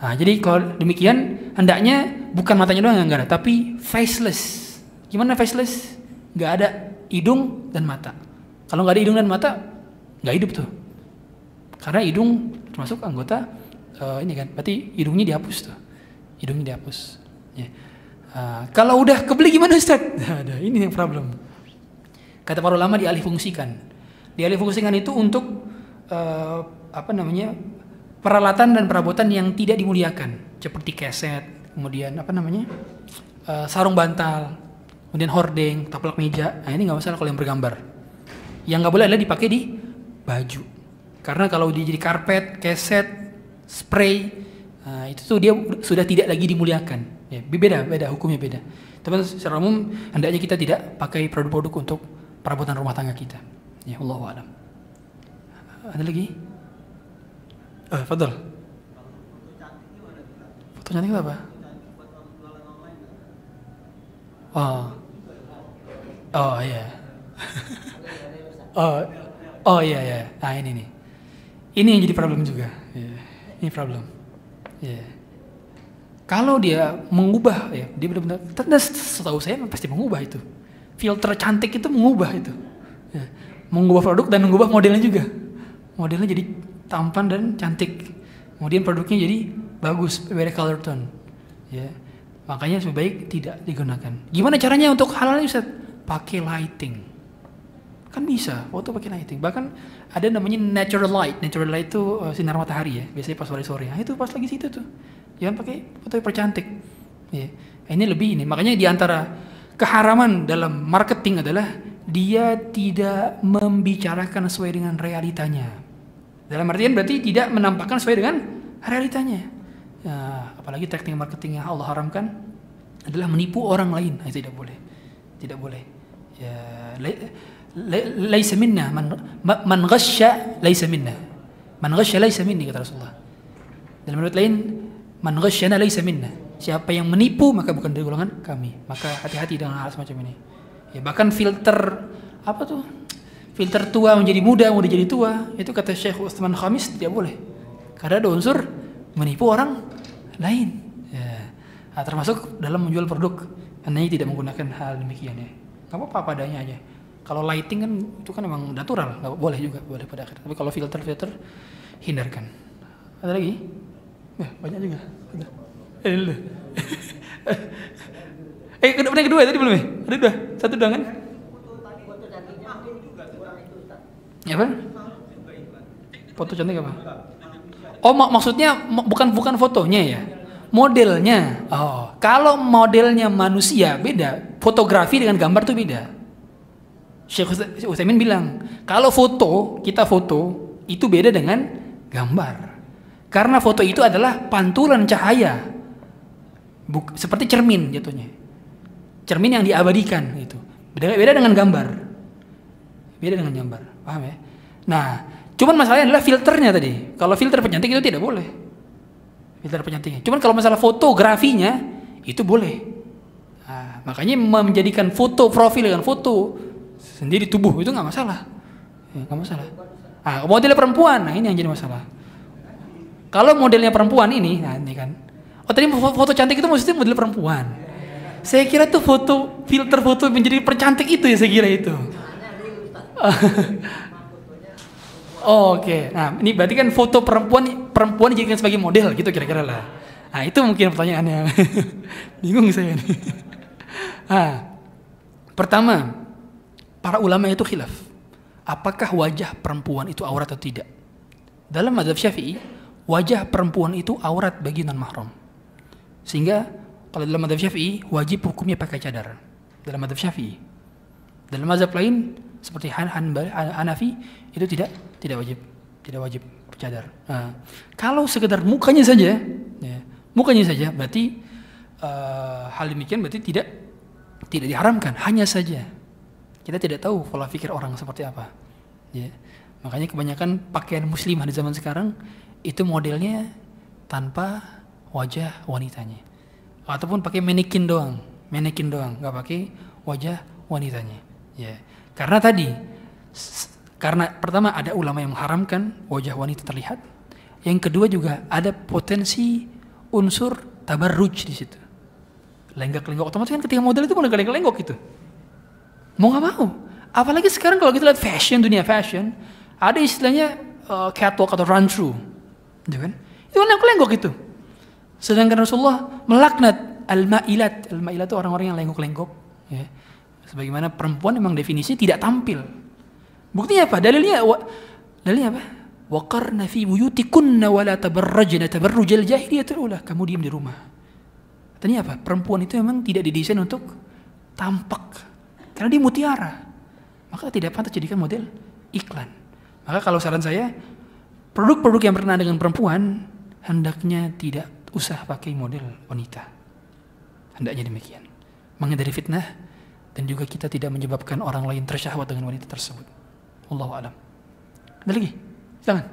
Nah, jadi kalau demikian hendaknya bukan matanya doang yang nggak ada, tapi faceless. Gimana faceless? Nggak ada hidung dan mata. Kalau nggak ada hidung dan mata, nggak hidup tuh. Karena hidung termasuk anggota uh, ini kan, berarti hidungnya dihapus tuh. Hidungnya dihapus. Ya. Uh, kalau udah kebeli gimana Ustaz? *laughs* ada, ini yang problem. Kata para ulama dialih fungsikan. Dialih fungsikan itu untuk uh, apa namanya? Peralatan dan perabotan yang tidak dimuliakan, seperti keset, kemudian apa namanya? Uh, sarung bantal, kemudian hordeng, taplak meja. Nah, ini nggak masalah kalau yang bergambar. Yang nggak boleh adalah dipakai di baju. Karena kalau dia jadi karpet, keset, spray, nah, itu tuh dia sudah tidak lagi dimuliakan. Ya, beda, beda hukumnya beda. Tapi secara umum hendaknya kita tidak pakai produk-produk untuk perabotan rumah tangga kita. Ya Allah alam. Ada lagi? Eh, Fadol. Foto cantik itu apa? Oh. Oh iya. oh. Oh iya iya. Nah ini nih. Ini yang jadi problem juga. Yeah. Ini problem. Ya. Yeah. Kalau dia mengubah ya, dia benar-benar setahu saya pasti mengubah itu. Filter cantik itu mengubah itu. Ya. Mengubah produk dan mengubah modelnya juga. Modelnya jadi tampan dan cantik. Kemudian produknya jadi bagus, beda color tone. Ya. Makanya lebih baik tidak digunakan. Gimana caranya untuk halal Ustaz? Pakai lighting. Kan bisa, foto pakai lighting. Bahkan ada namanya natural light. Natural light itu uh, sinar matahari ya, biasanya pas sore-sore. Nah, itu pas lagi situ tuh. Jangan pakai foto yang percantik. Ya. Ini lebih ini. Makanya di antara keharaman dalam marketing adalah dia tidak membicarakan sesuai dengan realitanya. Dalam artian berarti tidak menampakkan sesuai dengan realitanya. Ya, apalagi teknik marketing yang Allah haramkan adalah menipu orang lain. Nah, tidak boleh. Tidak boleh. Ya, laisa minna man man ghasya laisa minna. Man ghasya laisa minni kata Rasulullah. Dalam riwayat lain man ghasyana laisa minna. Siapa yang menipu maka bukan dari golongan kami. Maka hati-hati dengan hal semacam ini. Ya, bahkan filter apa tuh? Filter tua menjadi muda, muda jadi tua. Itu kata Syekh Utsman Khamis tidak boleh. Karena ada unsur menipu orang lain. Ya. Nah, termasuk dalam menjual produk. Karena tidak menggunakan hal demikian ya. Gak apa-apa padanya aja. Kalau lighting kan itu kan memang natural, nggak boleh juga boleh pada akhirnya. Tapi kalau filter-filter hindarkan. Ada lagi? Ya, banyak juga. Ada. Eh, dulu. *laughs* eh, kedua, kedua ya tadi belum ya? Ada dua, satu doang kan? Ya apa? Foto cantik apa? Oh mak maksudnya bukan bukan fotonya ya, modelnya. Oh kalau modelnya manusia beda, fotografi dengan gambar tuh beda. Syekh Utsaimin bilang kalau foto kita foto itu beda dengan gambar. Karena foto itu adalah pantulan cahaya, Buk, seperti cermin jatuhnya. Cermin yang diabadikan itu. Beda, beda dengan gambar. Beda dengan gambar, paham ya? Nah, Cuman masalahnya adalah filternya tadi. Kalau filter penyantik itu tidak boleh. Filter penyantiknya. Cuman kalau masalah fotografinya itu boleh. Nah, makanya menjadikan foto profil dengan foto sendiri tubuh itu nggak masalah. Ya, nggak masalah. Nah, modelnya perempuan, nah ini yang jadi masalah. Kalau modelnya perempuan ini, nah ini kan. Oh tadi foto cantik itu maksudnya model perempuan. Saya kira tuh foto filter foto menjadi percantik itu ya saya kira itu. *laughs* Oh, Oke, okay. nah ini berarti kan foto perempuan perempuan dijadikan sebagai model gitu kira-kira lah. Nah itu mungkin pertanyaannya. *laughs* Bingung saya ini. *laughs* Nah, pertama, para ulama itu khilaf. Apakah wajah perempuan itu aurat atau tidak? Dalam mazhab Syafi'i, wajah perempuan itu aurat bagi non mahram. Sehingga kalau dalam madhab Syafi'i wajib hukumnya pakai cadar. Dalam madhab Syafi'i. Dalam mazhab lain seperti Han Hanbali, Hanafi itu tidak tidak wajib tidak wajib cadar. Nah, kalau sekedar mukanya saja, ya, mukanya saja berarti uh, hal demikian berarti tidak tidak diharamkan. Hanya saja kita tidak tahu pola pikir orang seperti apa. Ya. Makanya kebanyakan pakaian muslimah di zaman sekarang itu modelnya tanpa wajah wanitanya. Ataupun pakai manekin doang, manekin doang, nggak pakai wajah wanitanya. Ya. Karena tadi karena pertama ada ulama yang mengharamkan wajah wanita terlihat. Yang kedua juga ada potensi unsur tabarruj di situ. Lenggak-lenggok otomatis kan ketika model itu mau lenggak-lenggok gitu. Mau nggak mau. Apalagi sekarang kalau kita lihat fashion, dunia fashion, ada istilahnya uh, catwalk atau run through. Gitu kan? Itu kan lenggok-lenggok itu. Sedangkan Rasulullah melaknat al-ma'ilat. Al-ma'ilat itu orang-orang yang lenggok-lenggok. Ya. Sebagaimana perempuan memang definisi tidak tampil. Buktinya apa? Dalilnya dalilnya apa? Waqarna fi buyutikunna wa la tabarrajna tabarrujal jahiliyatul ula. Kamu diam di rumah. Artinya apa? Perempuan itu memang tidak didesain untuk tampak karena dia mutiara. Maka tidak pantas jadikan model iklan. Maka kalau saran saya, produk-produk yang pernah dengan perempuan hendaknya tidak usah pakai model wanita. Hendaknya demikian. Menghindari fitnah dan juga kita tidak menyebabkan orang lain tersyahwat dengan wanita tersebut. Allah alam. Ada lagi? Jangan.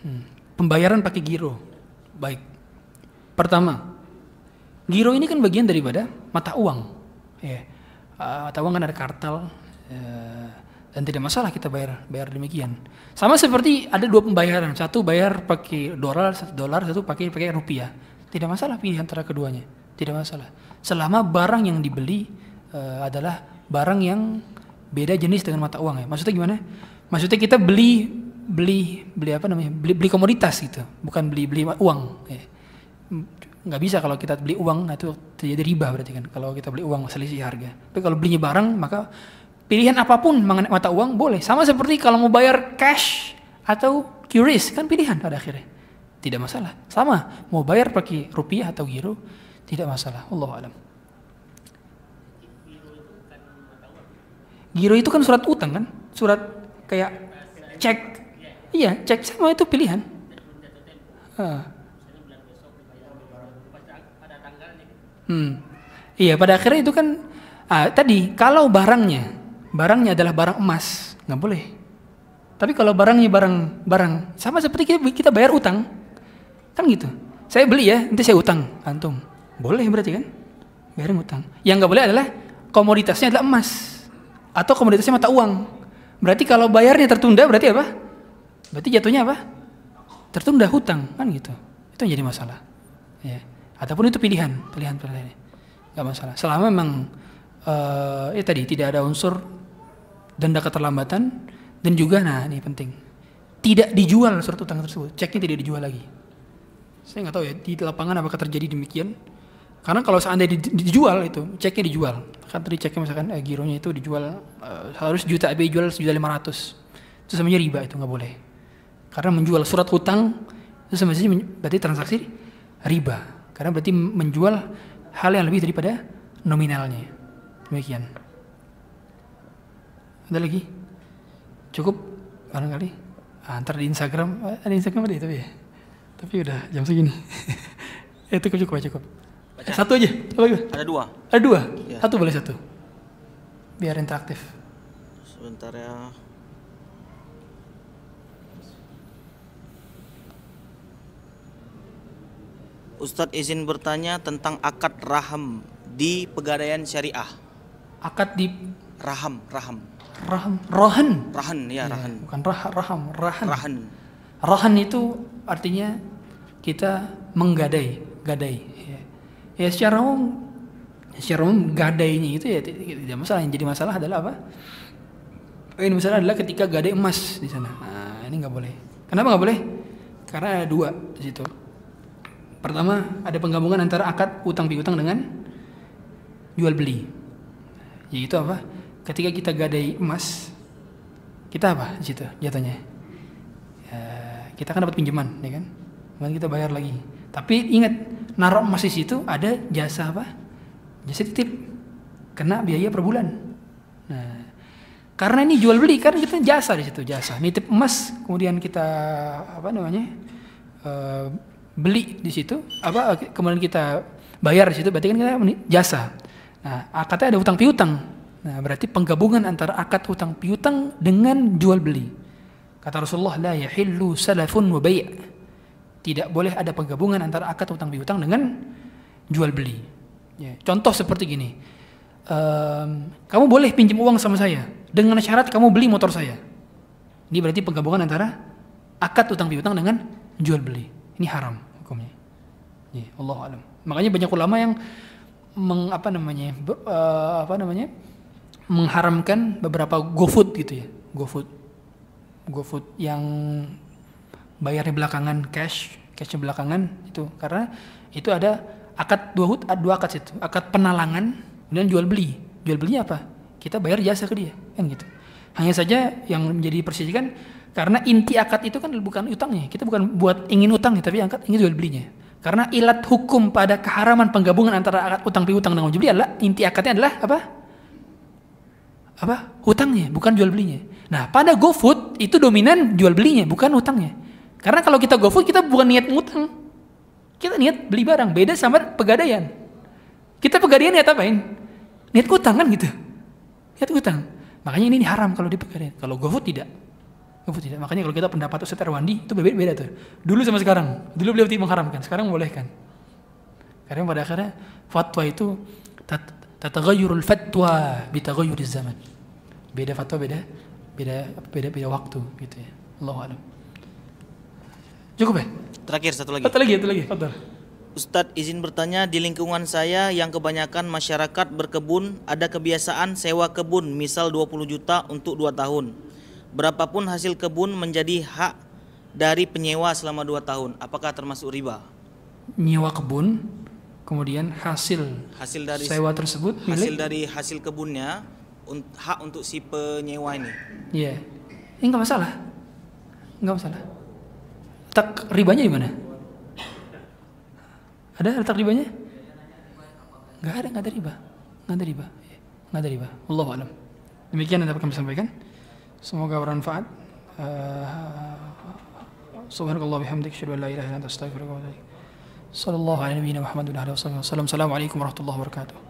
Hmm pembayaran pakai giro. Baik. Pertama, giro ini kan bagian daripada mata uang. Ya. Uh, mata uang kan ada kartal uh, dan tidak masalah kita bayar bayar demikian. Sama seperti ada dua pembayaran, satu bayar pakai dolar, satu dolar, satu pakai pakai rupiah. Tidak masalah pilih antara keduanya, tidak masalah. Selama barang yang dibeli uh, adalah barang yang beda jenis dengan mata uang ya. Maksudnya gimana? Maksudnya kita beli beli beli apa namanya beli beli komoditas gitu bukan beli beli uang ya. nggak bisa kalau kita beli uang nah itu terjadi riba berarti kan kalau kita beli uang selisih harga tapi kalau belinya barang maka pilihan apa pun mengenai mata uang boleh. Sama seperti kalau mau bayar cash atau QRIS kan pilihan pada akhirnya. Tidak masalah. Sama mau bayar pakai rupiah atau giro tidak masalah. Allah alam. Giro itu kan surat utang kan? Surat kayak cek. Iya, cek sama itu pilihan. Hmm. Iya, pada akhirnya itu kan ah, tadi kalau barangnya barangnya adalah barang emas, nggak boleh. Tapi kalau barangnya barang barang sama seperti kita, kita bayar utang, kan gitu. Saya beli ya, nanti saya utang, antum. Boleh berarti kan? Bayarin utang. Yang nggak boleh adalah komoditasnya adalah emas atau komoditasnya mata uang. Berarti kalau bayarnya tertunda berarti apa? Berarti jatuhnya apa? Tertunda hutang kan gitu. Itu yang jadi masalah. Ya. Ataupun itu pilihan, pilihan pilihan. Gak masalah. Selama memang uh, ya tadi tidak ada unsur denda keterlambatan dan juga nah ini penting tidak dijual surat utang tersebut ceknya tidak dijual lagi saya nggak tahu ya di lapangan apakah terjadi demikian karena kalau seandainya dijual itu ceknya dijual kan tadi ceknya misalkan eh, gironya itu dijual uh, harus juta tapi jual sejuta lima ratus itu semuanya riba itu nggak boleh karena menjual surat hutang itu semestinya berarti transaksi riba. Karena berarti menjual hal yang lebih daripada nominalnya. Demikian. Ada lagi? Cukup barangkali? Ah, ntar di Instagram, ada Instagram ada tapi ya. Tapi udah jam segini. *laughs* eh, cukup cukup cukup. Baca. Satu aja. Apa Ada dua. Ada dua. Ya. Satu boleh satu. Biar interaktif. Sebentar ya. Ustadz izin bertanya tentang akad raham di pegadaian syariah. Akad di raham, raham. Raham, rohan. Rahan ya, ya rahan. Bukan rah, raham, rahan. Rahan. Rahan itu artinya kita menggadai, gadai. Ya, ya secara umum, secara umum gadainya itu ya tidak masalah. Yang jadi masalah adalah apa? Ini masalah adalah ketika gadai emas di sana. Nah, ini nggak boleh. Kenapa nggak boleh? Karena ada dua di situ Pertama, ada penggabungan antara akad utang piutang dengan jual beli. Yaitu apa? Ketika kita gadai emas, kita apa di situ jatuhnya? Ya, kita kan dapat pinjaman, ya kan? Kemudian kita bayar lagi. Tapi ingat, naruh emas di situ ada jasa apa? Jasa titip. Kena biaya per bulan. Nah, karena ini jual beli kan kita jasa di situ jasa nitip emas kemudian kita apa namanya eh, beli di situ apa kemudian kita bayar di situ berarti kan kita jasa nah akadnya ada utang piutang nah berarti penggabungan antara akad utang piutang dengan jual beli kata Rasulullah la yahillu salafun wa bai' tidak boleh ada penggabungan antara akad utang piutang dengan jual beli ya. contoh seperti gini Ehm, kamu boleh pinjam uang sama saya dengan syarat kamu beli motor saya. Ini berarti penggabungan antara akad utang piutang dengan jual beli. Ini haram hukumnya. Ya, Allah alam. Makanya banyak ulama yang meng, apa namanya eh, apa namanya mengharamkan beberapa GoFood gitu ya, GoFood, GoFood yang bayarnya belakangan cash, cashnya belakangan itu karena itu ada akad dua hut, dua akad situ, akad penalangan kemudian jual beli. Jual belinya apa? Kita bayar jasa ke dia, kan gitu. Hanya saja yang menjadi perselisihan karena inti akad itu kan bukan utangnya. Kita bukan buat ingin utang tapi angkat ingin jual belinya. Karena ilat hukum pada keharaman penggabungan antara akad utang piutang dengan jual beli adalah inti akadnya adalah apa? Apa? Hutangnya, bukan jual belinya. Nah, pada GoFood itu dominan jual belinya, bukan utangnya. Karena kalau kita GoFood kita bukan niat ngutang. Kita niat beli barang, beda sama pegadaian. Kita pegadaian niat apain? Niat utang kan gitu. Niat utang. Makanya ini haram kalau di pegadaian. Kalau GoFood tidak. GoFood tidak. Makanya kalau kita pendapat Ustaz Erwandi itu beda, beda tuh. Dulu sama sekarang. Dulu beliau tidak mengharamkan, sekarang membolehkan. Karena pada akhirnya fatwa itu tat- tataghayyurul fatwa bitaghayyuriz zaman. Beda fatwa beda beda beda beda waktu gitu ya. Allahu a'lam. Cukup ya? Terakhir satu lagi. Satu lagi, satu lagi. Fadhal. Ustadz izin bertanya di lingkungan saya yang kebanyakan masyarakat berkebun ada kebiasaan sewa kebun misal 20 juta untuk 2 tahun. Berapapun hasil kebun menjadi hak dari penyewa selama 2 tahun. Apakah termasuk riba? Nyewa kebun, kemudian hasil Hasil dari sewa tersebut hasil milik dari hasil kebunnya hak untuk si penyewa ini. Iya. Ini enggak masalah. Enggak masalah. Tak ribanya di mana? Ada letak ribanya? Enggak ada, enggak ada riba. Enggak ada riba. Enggak ada riba. Allahu a'lam. Demikian yang dapat kami sampaikan. Semoga bermanfaat. Uh, Subhanakallah bihamdik asyhadu la ilaha illa anta astaghfiruka wa atubu ilaik. Sallallahu alaihi wa sallam. Assalamualaikum warahmatullahi wabarakatuh.